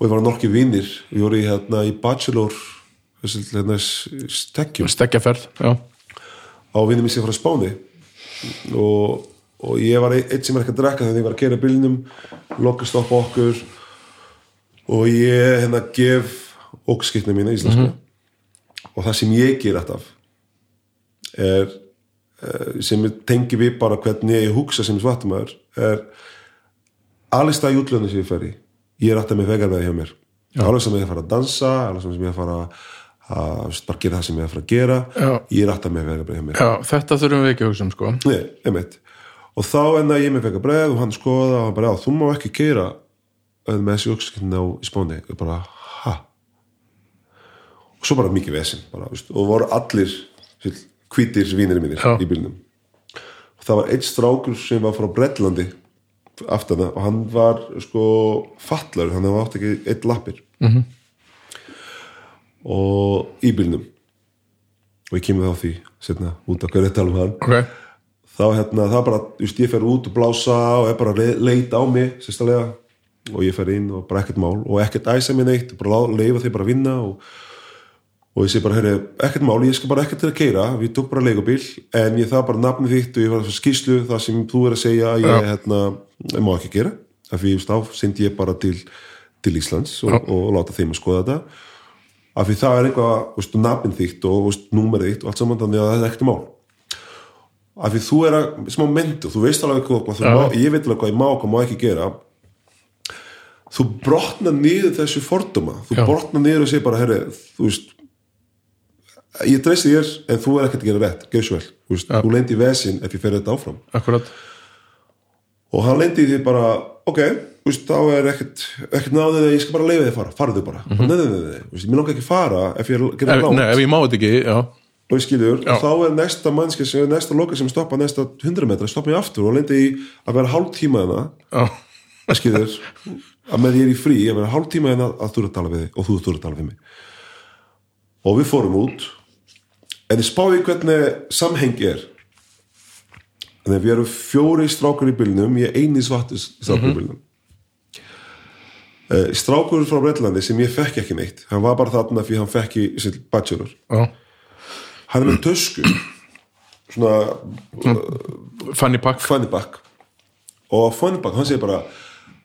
Og ég var nokkið vinnir ég voru í, hérna, í bachelor hérna, stekjum stekkjaferð, á vinnum ég sem frá Spáni. Og, og ég var eitt sem er ekki að drekka þegar ég var að keira bílnum. Lokast upp okkur. Og ég hérna gef ókskipna mína íslenska. Og það sem ég ger alltaf er eh, sem tengi við bara hvernig ég hugsa sem svartumæður er allir stað í útlöðinu sem ég fer í. Ég er alltaf með vegarveði hjá mér. Alveg sem ég er að fara að dansa alveg sem ég er að fara að bara gera það sem ég er að fara að gera. Já. ég er alltaf með vegarveði hjá mér. Já, þetta þurfum við ekki að hugsa um sko. Nei, einmitt og þá enna ég með fekka breið og hann skoða og hann bara, já, þú má ekki keira með þessi ökskinn á í spóni og bara, ha? Og svo bara mikið vesinn bara, veist, og voru allir hvítir vínir mínir Já. í bílnum. Og það var eitt strákur sem var frá Brettlandi aftana og hann var sko fallar, hann var átt ekki eitt lappir. -hmm. og í bílnum. Og ég kemur þá því setna út af hverju að tala um hann ok, þá hérna, það bara, just, ég fer út og blása og er bara að le- leita á mig sérstælega og ég fer inn og bara ekkert mál og ekkert æsa mér neitt, bara leifa þeir bara að vinna og, og ég sé bara, herri, ekkert mál ég skal bara ekkert til að keira, við tók bara leigubíl en ég það bara nafnið þitt og ég var að skýslu það sem þú er að segja að ég, hérna, ég má ekki gera, af því þá sendi ég bara til, til Íslands og, og, láta þeim að skoða þetta. Af því það er eitthvað, veist, nafnið þitt og númerið þitt og allt saman þannig að það er ekkert mál af því þú er að smá myndu, þú veist alveg hvað, þú má, ég veit alveg hvað ég má og hvað má ekki gera. Þú brotna niður þessu forduma þú Já. brotna niður og segir bara herri, þú veist ég treysti þér en þú er ekkert að gera rétt, gerð svo vel. Þú, veist, þú lendi í vesin ef ég fer þetta áfram. Akkurat. Og hann lendi því bara ok, þú veist, þá er ekkert ekkert náðið að ég skal bara leifa þig að fara, farðu bara. Nei, nei, nei, þú veist, mér langar ekki að fara ef ég er að gera nei, ef ég má þetta ekki, já, og skilur, og þá er næsta mannski sem er næsta loka sem stoppa næsta 100 metra stoppa ég aftur og lendi í að vera hálf tíma þarna, já, skilur að með ég er í frí, að vera hálf tíma þarna að þú eru að tala við þig og þú eru að tala við mig. Og við fórum út. En ég spáði hvernig samhengi er? En við erum fjóri strákur í bylnum ég er eini svartu strákur í bylnum strákur frá Breitlandi sem ég fekk ekki neitt hann var bara þarna því hann fekk í sitt bachelor já, hann er með tösku. Svona Fanny Pack funny back og funny back, hann segir bara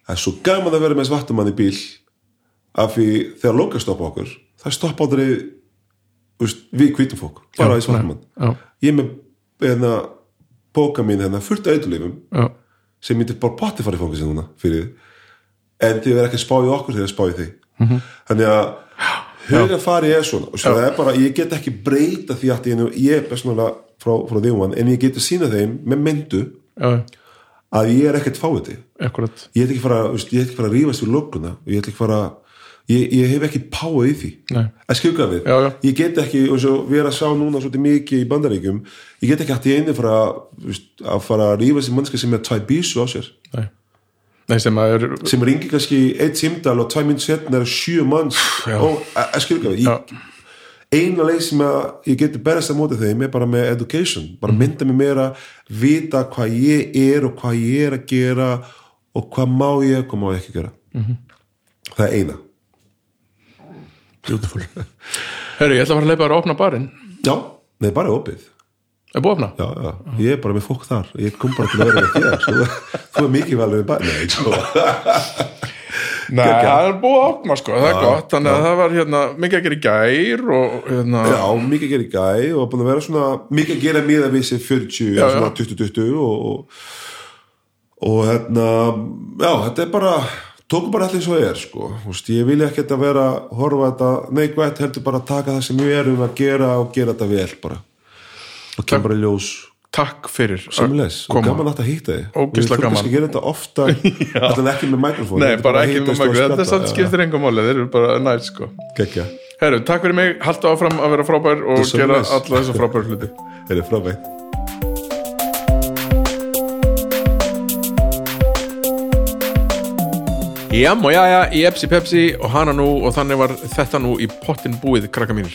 það er svo gaman að vera með svartumann í bíl af því þegar loka stoppa okkur það stoppa aldrei úst, við hvítum fólk, bara í svartumann já. ég er með hérna, bóka mín hérna, fullt auðlifum sem myndir bara potti fara í fóngis núna fyrir. Þið en þið verður ekki að spá í okkur þegar þið spá í því -hmm. þannig að huga fari er svona. Og svo það er bara, ég get ekki breyta því að ég, ég er personlega frá, frá því um en ég get að sína þeim með myndu já, að ég er ekkert fáiði akkurat. Ég ætla ekki fara, ég ætla ekki fara að rífast við lögguna ég ætla ekki fara ég, ég hef ekki páið í því. Nei. að skilga við, Já, já. ég get ekki og svo við erum að sjá núna svolítið mikið í bandaríkjum ég get ekki hægt í einu fara að fara að rífast í mannska sem er tvæ bísu á sér. Nei, Nei sem er sem ringi kannski eitt símdal og tvæ minn setna er sjö manns. Og að við ég, eina leið sem ég geti berast að móti þeim er bara með education. Bara Mhm. mynda mig meira, vita hvað ég er og hvað ég er að gera og hvað má ég og hvað má ég ekki gera. Mhm. það er eina. Beautiful. Herru, ég ætla að fara að leipa að opna barinn. Já, nei bara opið Er búið að opna? já, já, ég er bara með fólk þar. Ég kom bara til að vera með þér. Svo, þú er mikið valið með bara nei, það er búið að opna sko, það er gott. Þannig að það var hérna mikið að gera í gær og hérna já, mikið að gera í gæ og búin að vera svona mikið að gera miða við sér 40 Já, svona 20-20 og, og, og hérna já, þetta er bara tókum bara allir svo er sko. Úst, ég vil ekki að vera horfa þetta neikvægt heldur bara að taka það sem við erum að gera og gera þetta vel bara og kemur bara í ljós. Takk fyrir Samleis, og gaman að þetta hýtta þig þurfum gaman. kannski að gera þetta ofta Þetta ekki með mikrofón Nei, bara ekki með mægur, þetta er samt skiptir engum máli, þeir eru bara næst sko. Gekja, Herru, takk fyrir mig, haltu áfram að vera frábær og Þú gera alla þessa frábær hluti. Er þið Jam og jaja í Epsi Pepsi og hana nú og þannig var þetta nú í pottin búið krakka mínir.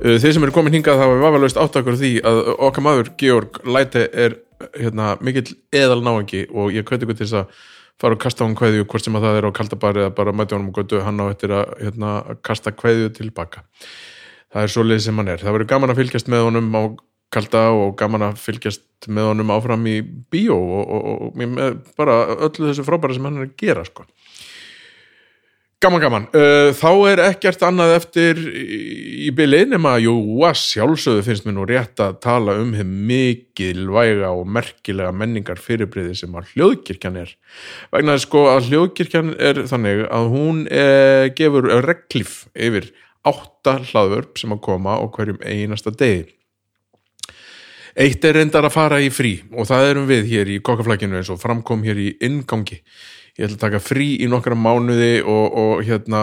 Uh, Þeir sem eru komin hingað þá er vafalaust áttakur því að okkar maður Georg Læte er hérna, mikill eðal náengi og ég kveit ykkur til þess að fara og kasta hann kveðju hvort sem að það er á kaldabari eða bara mæti honum og götu hann á eftir að hérna, kasta kveðju tilbaka. Það er svo leið sem hann er. Það verður gaman að fylgjast með honum á kalda og gaman að fylgjast með honum áfram í bíó og, og, og, og bara öllu þessu frábæra sem hann er að gera sko. Gaman, gaman. Uh, Þá er ekkert annað eftir í byli nema, jú, að sjálfsögðu finnst mér nú rétt að tala um þeim mikilvæga og merkilega menningar fyrirbriði sem að hljóðkirkjan er. Vegna þess sko að hljóðkirkjan er þannig að hún eh, gefur reglif yfir átta hlaðvörp sem að koma á hverjum einasta degi. Eitt er reyndar að fara í frí og það erum við hér í kokkaflækinu eins og framkom hér í inngangi. Ég ætla að taka frí í nokkra mánuði og, og hérna,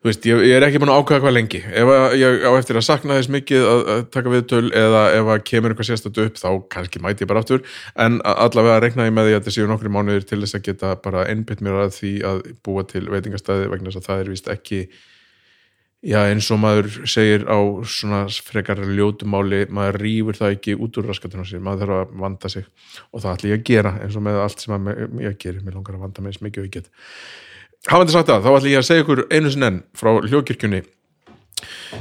þú veist, ég, ég er ekki búin að ákvæða hvað lengi. Ef að, ég á eftir að sakna þess mikið að, að taka viðtöl eða ef að kemur eitthvað sérstætt upp þá kannski mæti ég bara aftur en allavega rekna ég með því að þetta séu nokkri mánuðir til þess að geta bara einbytt mér að því að búa til veitingastæði vegna þess að það er víst ekki Já, eins og maður segir á svona frekar ljótumáli, maður rýfur það ekki út úr raskatunum sér, maður þarf að vanda sig. Og það ætla ég að gera eins og með allt sem ég gerir, mér langar að vanda mig eins mikið og ég get. Hafandi sagt það, þá ætla ég að segja ykkur einu sinni enn frá hljókirkjunni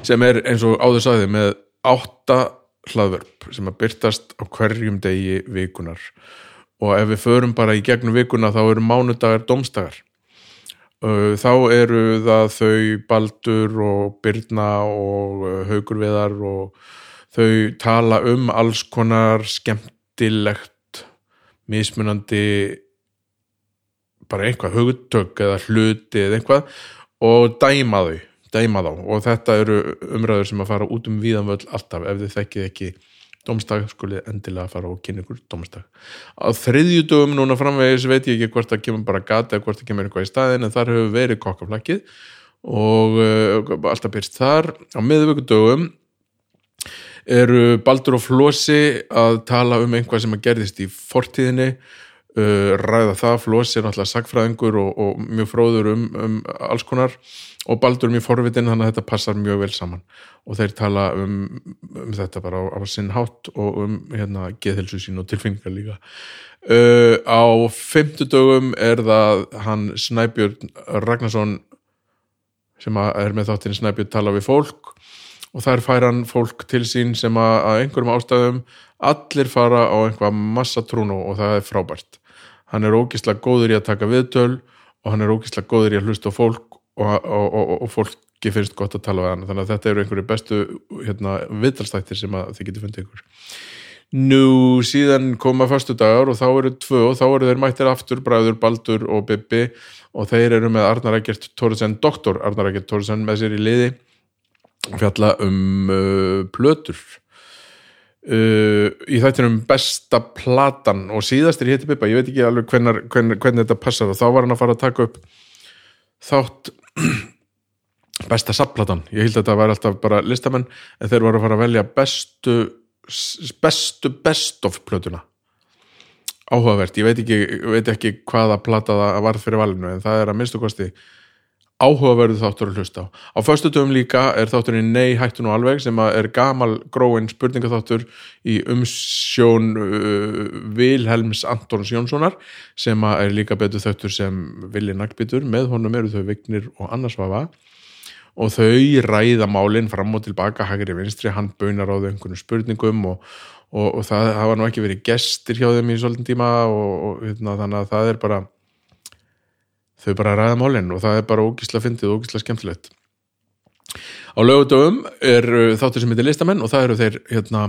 sem er eins og áður sagði með átta hlaðvörp sem að byrtast á hverjum degi vikunar. Og ef við förum bara í gegnum vikuna þá eru mánudagar domstagar þá eru það þau Baldur og Birna og uh, Haukur Viðar og þau tala um alls konar skemmtilegt mismunandi bara einhvað hugtök eða hluti eða einhvað og dæma þau dæma þá. Og þetta eru umræður sem að fara út um víðanvöld alltaf ef þið þekkið ekki dómstag skulið endilega fara og kynna ykkur dómstag á þriðjudögum núna framvegis veit ég ekki hvort það kemur bara gata eða hvort það kemur eitthvað í staðin en þar hefur verið kokkaflakkið og uh, alltaf byrst þar. Á miðvíkudögum eru Baldur og Flósi að tala um einhvað sem að gerðist í fortíðinni uh, ræða það, Flósi er náttúrulega sagfræðingur og, og mjög fróður um, um alls konar. Og Baldur er mjög forvitin þannig að þetta passar mjög vel saman. Og þeir tala um, um þetta bara á, á sinn hátt og um hérna geðhelsu sín og tilfinningar líka. Uh, á fimmtudögum er það hann Snæbjörn Ragnarsson sem er með þáttin Snæbjörn tala við fólk. Og þær fær hann fólk til sín sem að, að einhverjum ástæðum allir fara á einhvað massa trúnu og það er frábært hann er ógislega góður í að taka viðtöl og hann er ógislega góður í að hlusta fólk og, og, og, og fólki finnst gott að tala við hann. Þannig að þetta eru einhverju bestu hérna, viðtalstættir sem þið getur fundið ykkur. Nú síðan koma fastu dagar og þá eru tvö og þá eru þeir mættir aftur, Bræður, Baldur og Bibi og þeir eru með Arnar Eggert Tóruðsson, doktor Arnar Eggert Tóruðsson með sér í liði. Fjalla um uh, plötur uh, í þættinum besta platan og síðastir hétti Bibba, ég veit ekki alveg hvernig, hvernig, hvernig þetta passar og þá var hann að fara að taka upp þátt besta sapplatan, ég held að þetta var alltaf bara listamenn en þeir voru að fara að velja bestu bestu best of plötuna áhugavert, ég veit ekki, veit ekki hvaða plata það var fyrir valinu en það er að minnstu kosti áhugaverðu þáttur að hlusta á. Á förstu dögum líka er þátturinn Nei hættu nú alveg sem er gamal gróin spurningaþáttur í umsjón uh, Vilhelms Antons Jónssonar sem er líka betur þáttur sem Vili Naglbytur, með honum eru þau Vignir og Annars Vafa og þau ræða málinn fram og tilbaka hægri vinstri, hann baunar á þau einhvern spurningum og, og, og það hafa nú ekki verið gestir hjá þeim í svolítinn tíma og, og hérna, þannig að það er bara þau bara ræða málinn og það er bara ógísla fyndið og ógísla skemmtilegt. Á lögutöfum er þáttur sem heitir listamenn og það eru þeir hérna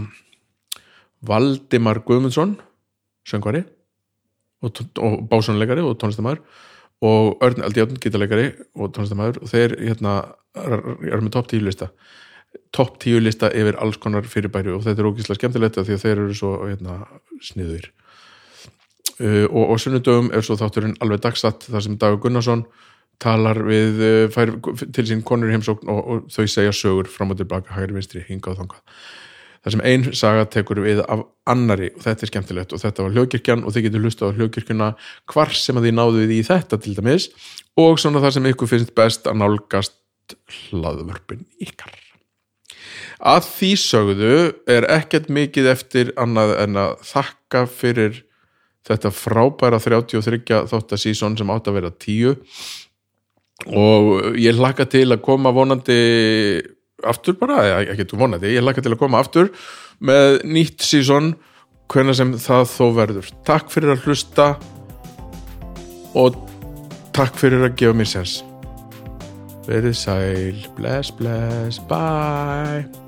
Valdimar Guðmundsson söngvari og, og básónleikari og tónlistamæður og Örn Aldjárn, gítarleikari og tónlistamæður og þeir hérna erum með topp tíu lista. Topp tíu lista yfir alls konar fyrirbæri og þetta er ógíslega skemmtilegt því að þeir eru svo hérna, sniður uh, og, og sunnudögum er svo þátturinn alveg dagsatt þar sem Dagur Gunnarsson talar við uh, fær, til sín konur í heimsókn og, og þau segja sögur fram og tilbaka, hægri vinstri, hinga og þangað. Þar sem einn saga tekur við af annari og þetta er skemmtilegt og þetta var hljókirkjan og þið getur hlusta á hljókirkjuna hvar sem að þið náðu við í þetta til dæmis og svona það sem ykkur finnst best að nálgast hlaðvörpin ykkar. Að því sögðu er ekkert mikið eftir annað en að þakka fyrir þetta frábæra 33 þáttasíson sem átt að vera 10 og ég hlakka til að koma vonandi aftur bara, ekki þú vonandi ég hlakka til að koma aftur með nýtt síson hvernig sem það þó verður. Takk fyrir að hlusta og takk fyrir að gefa mér sens. Verið sæl bless bless bye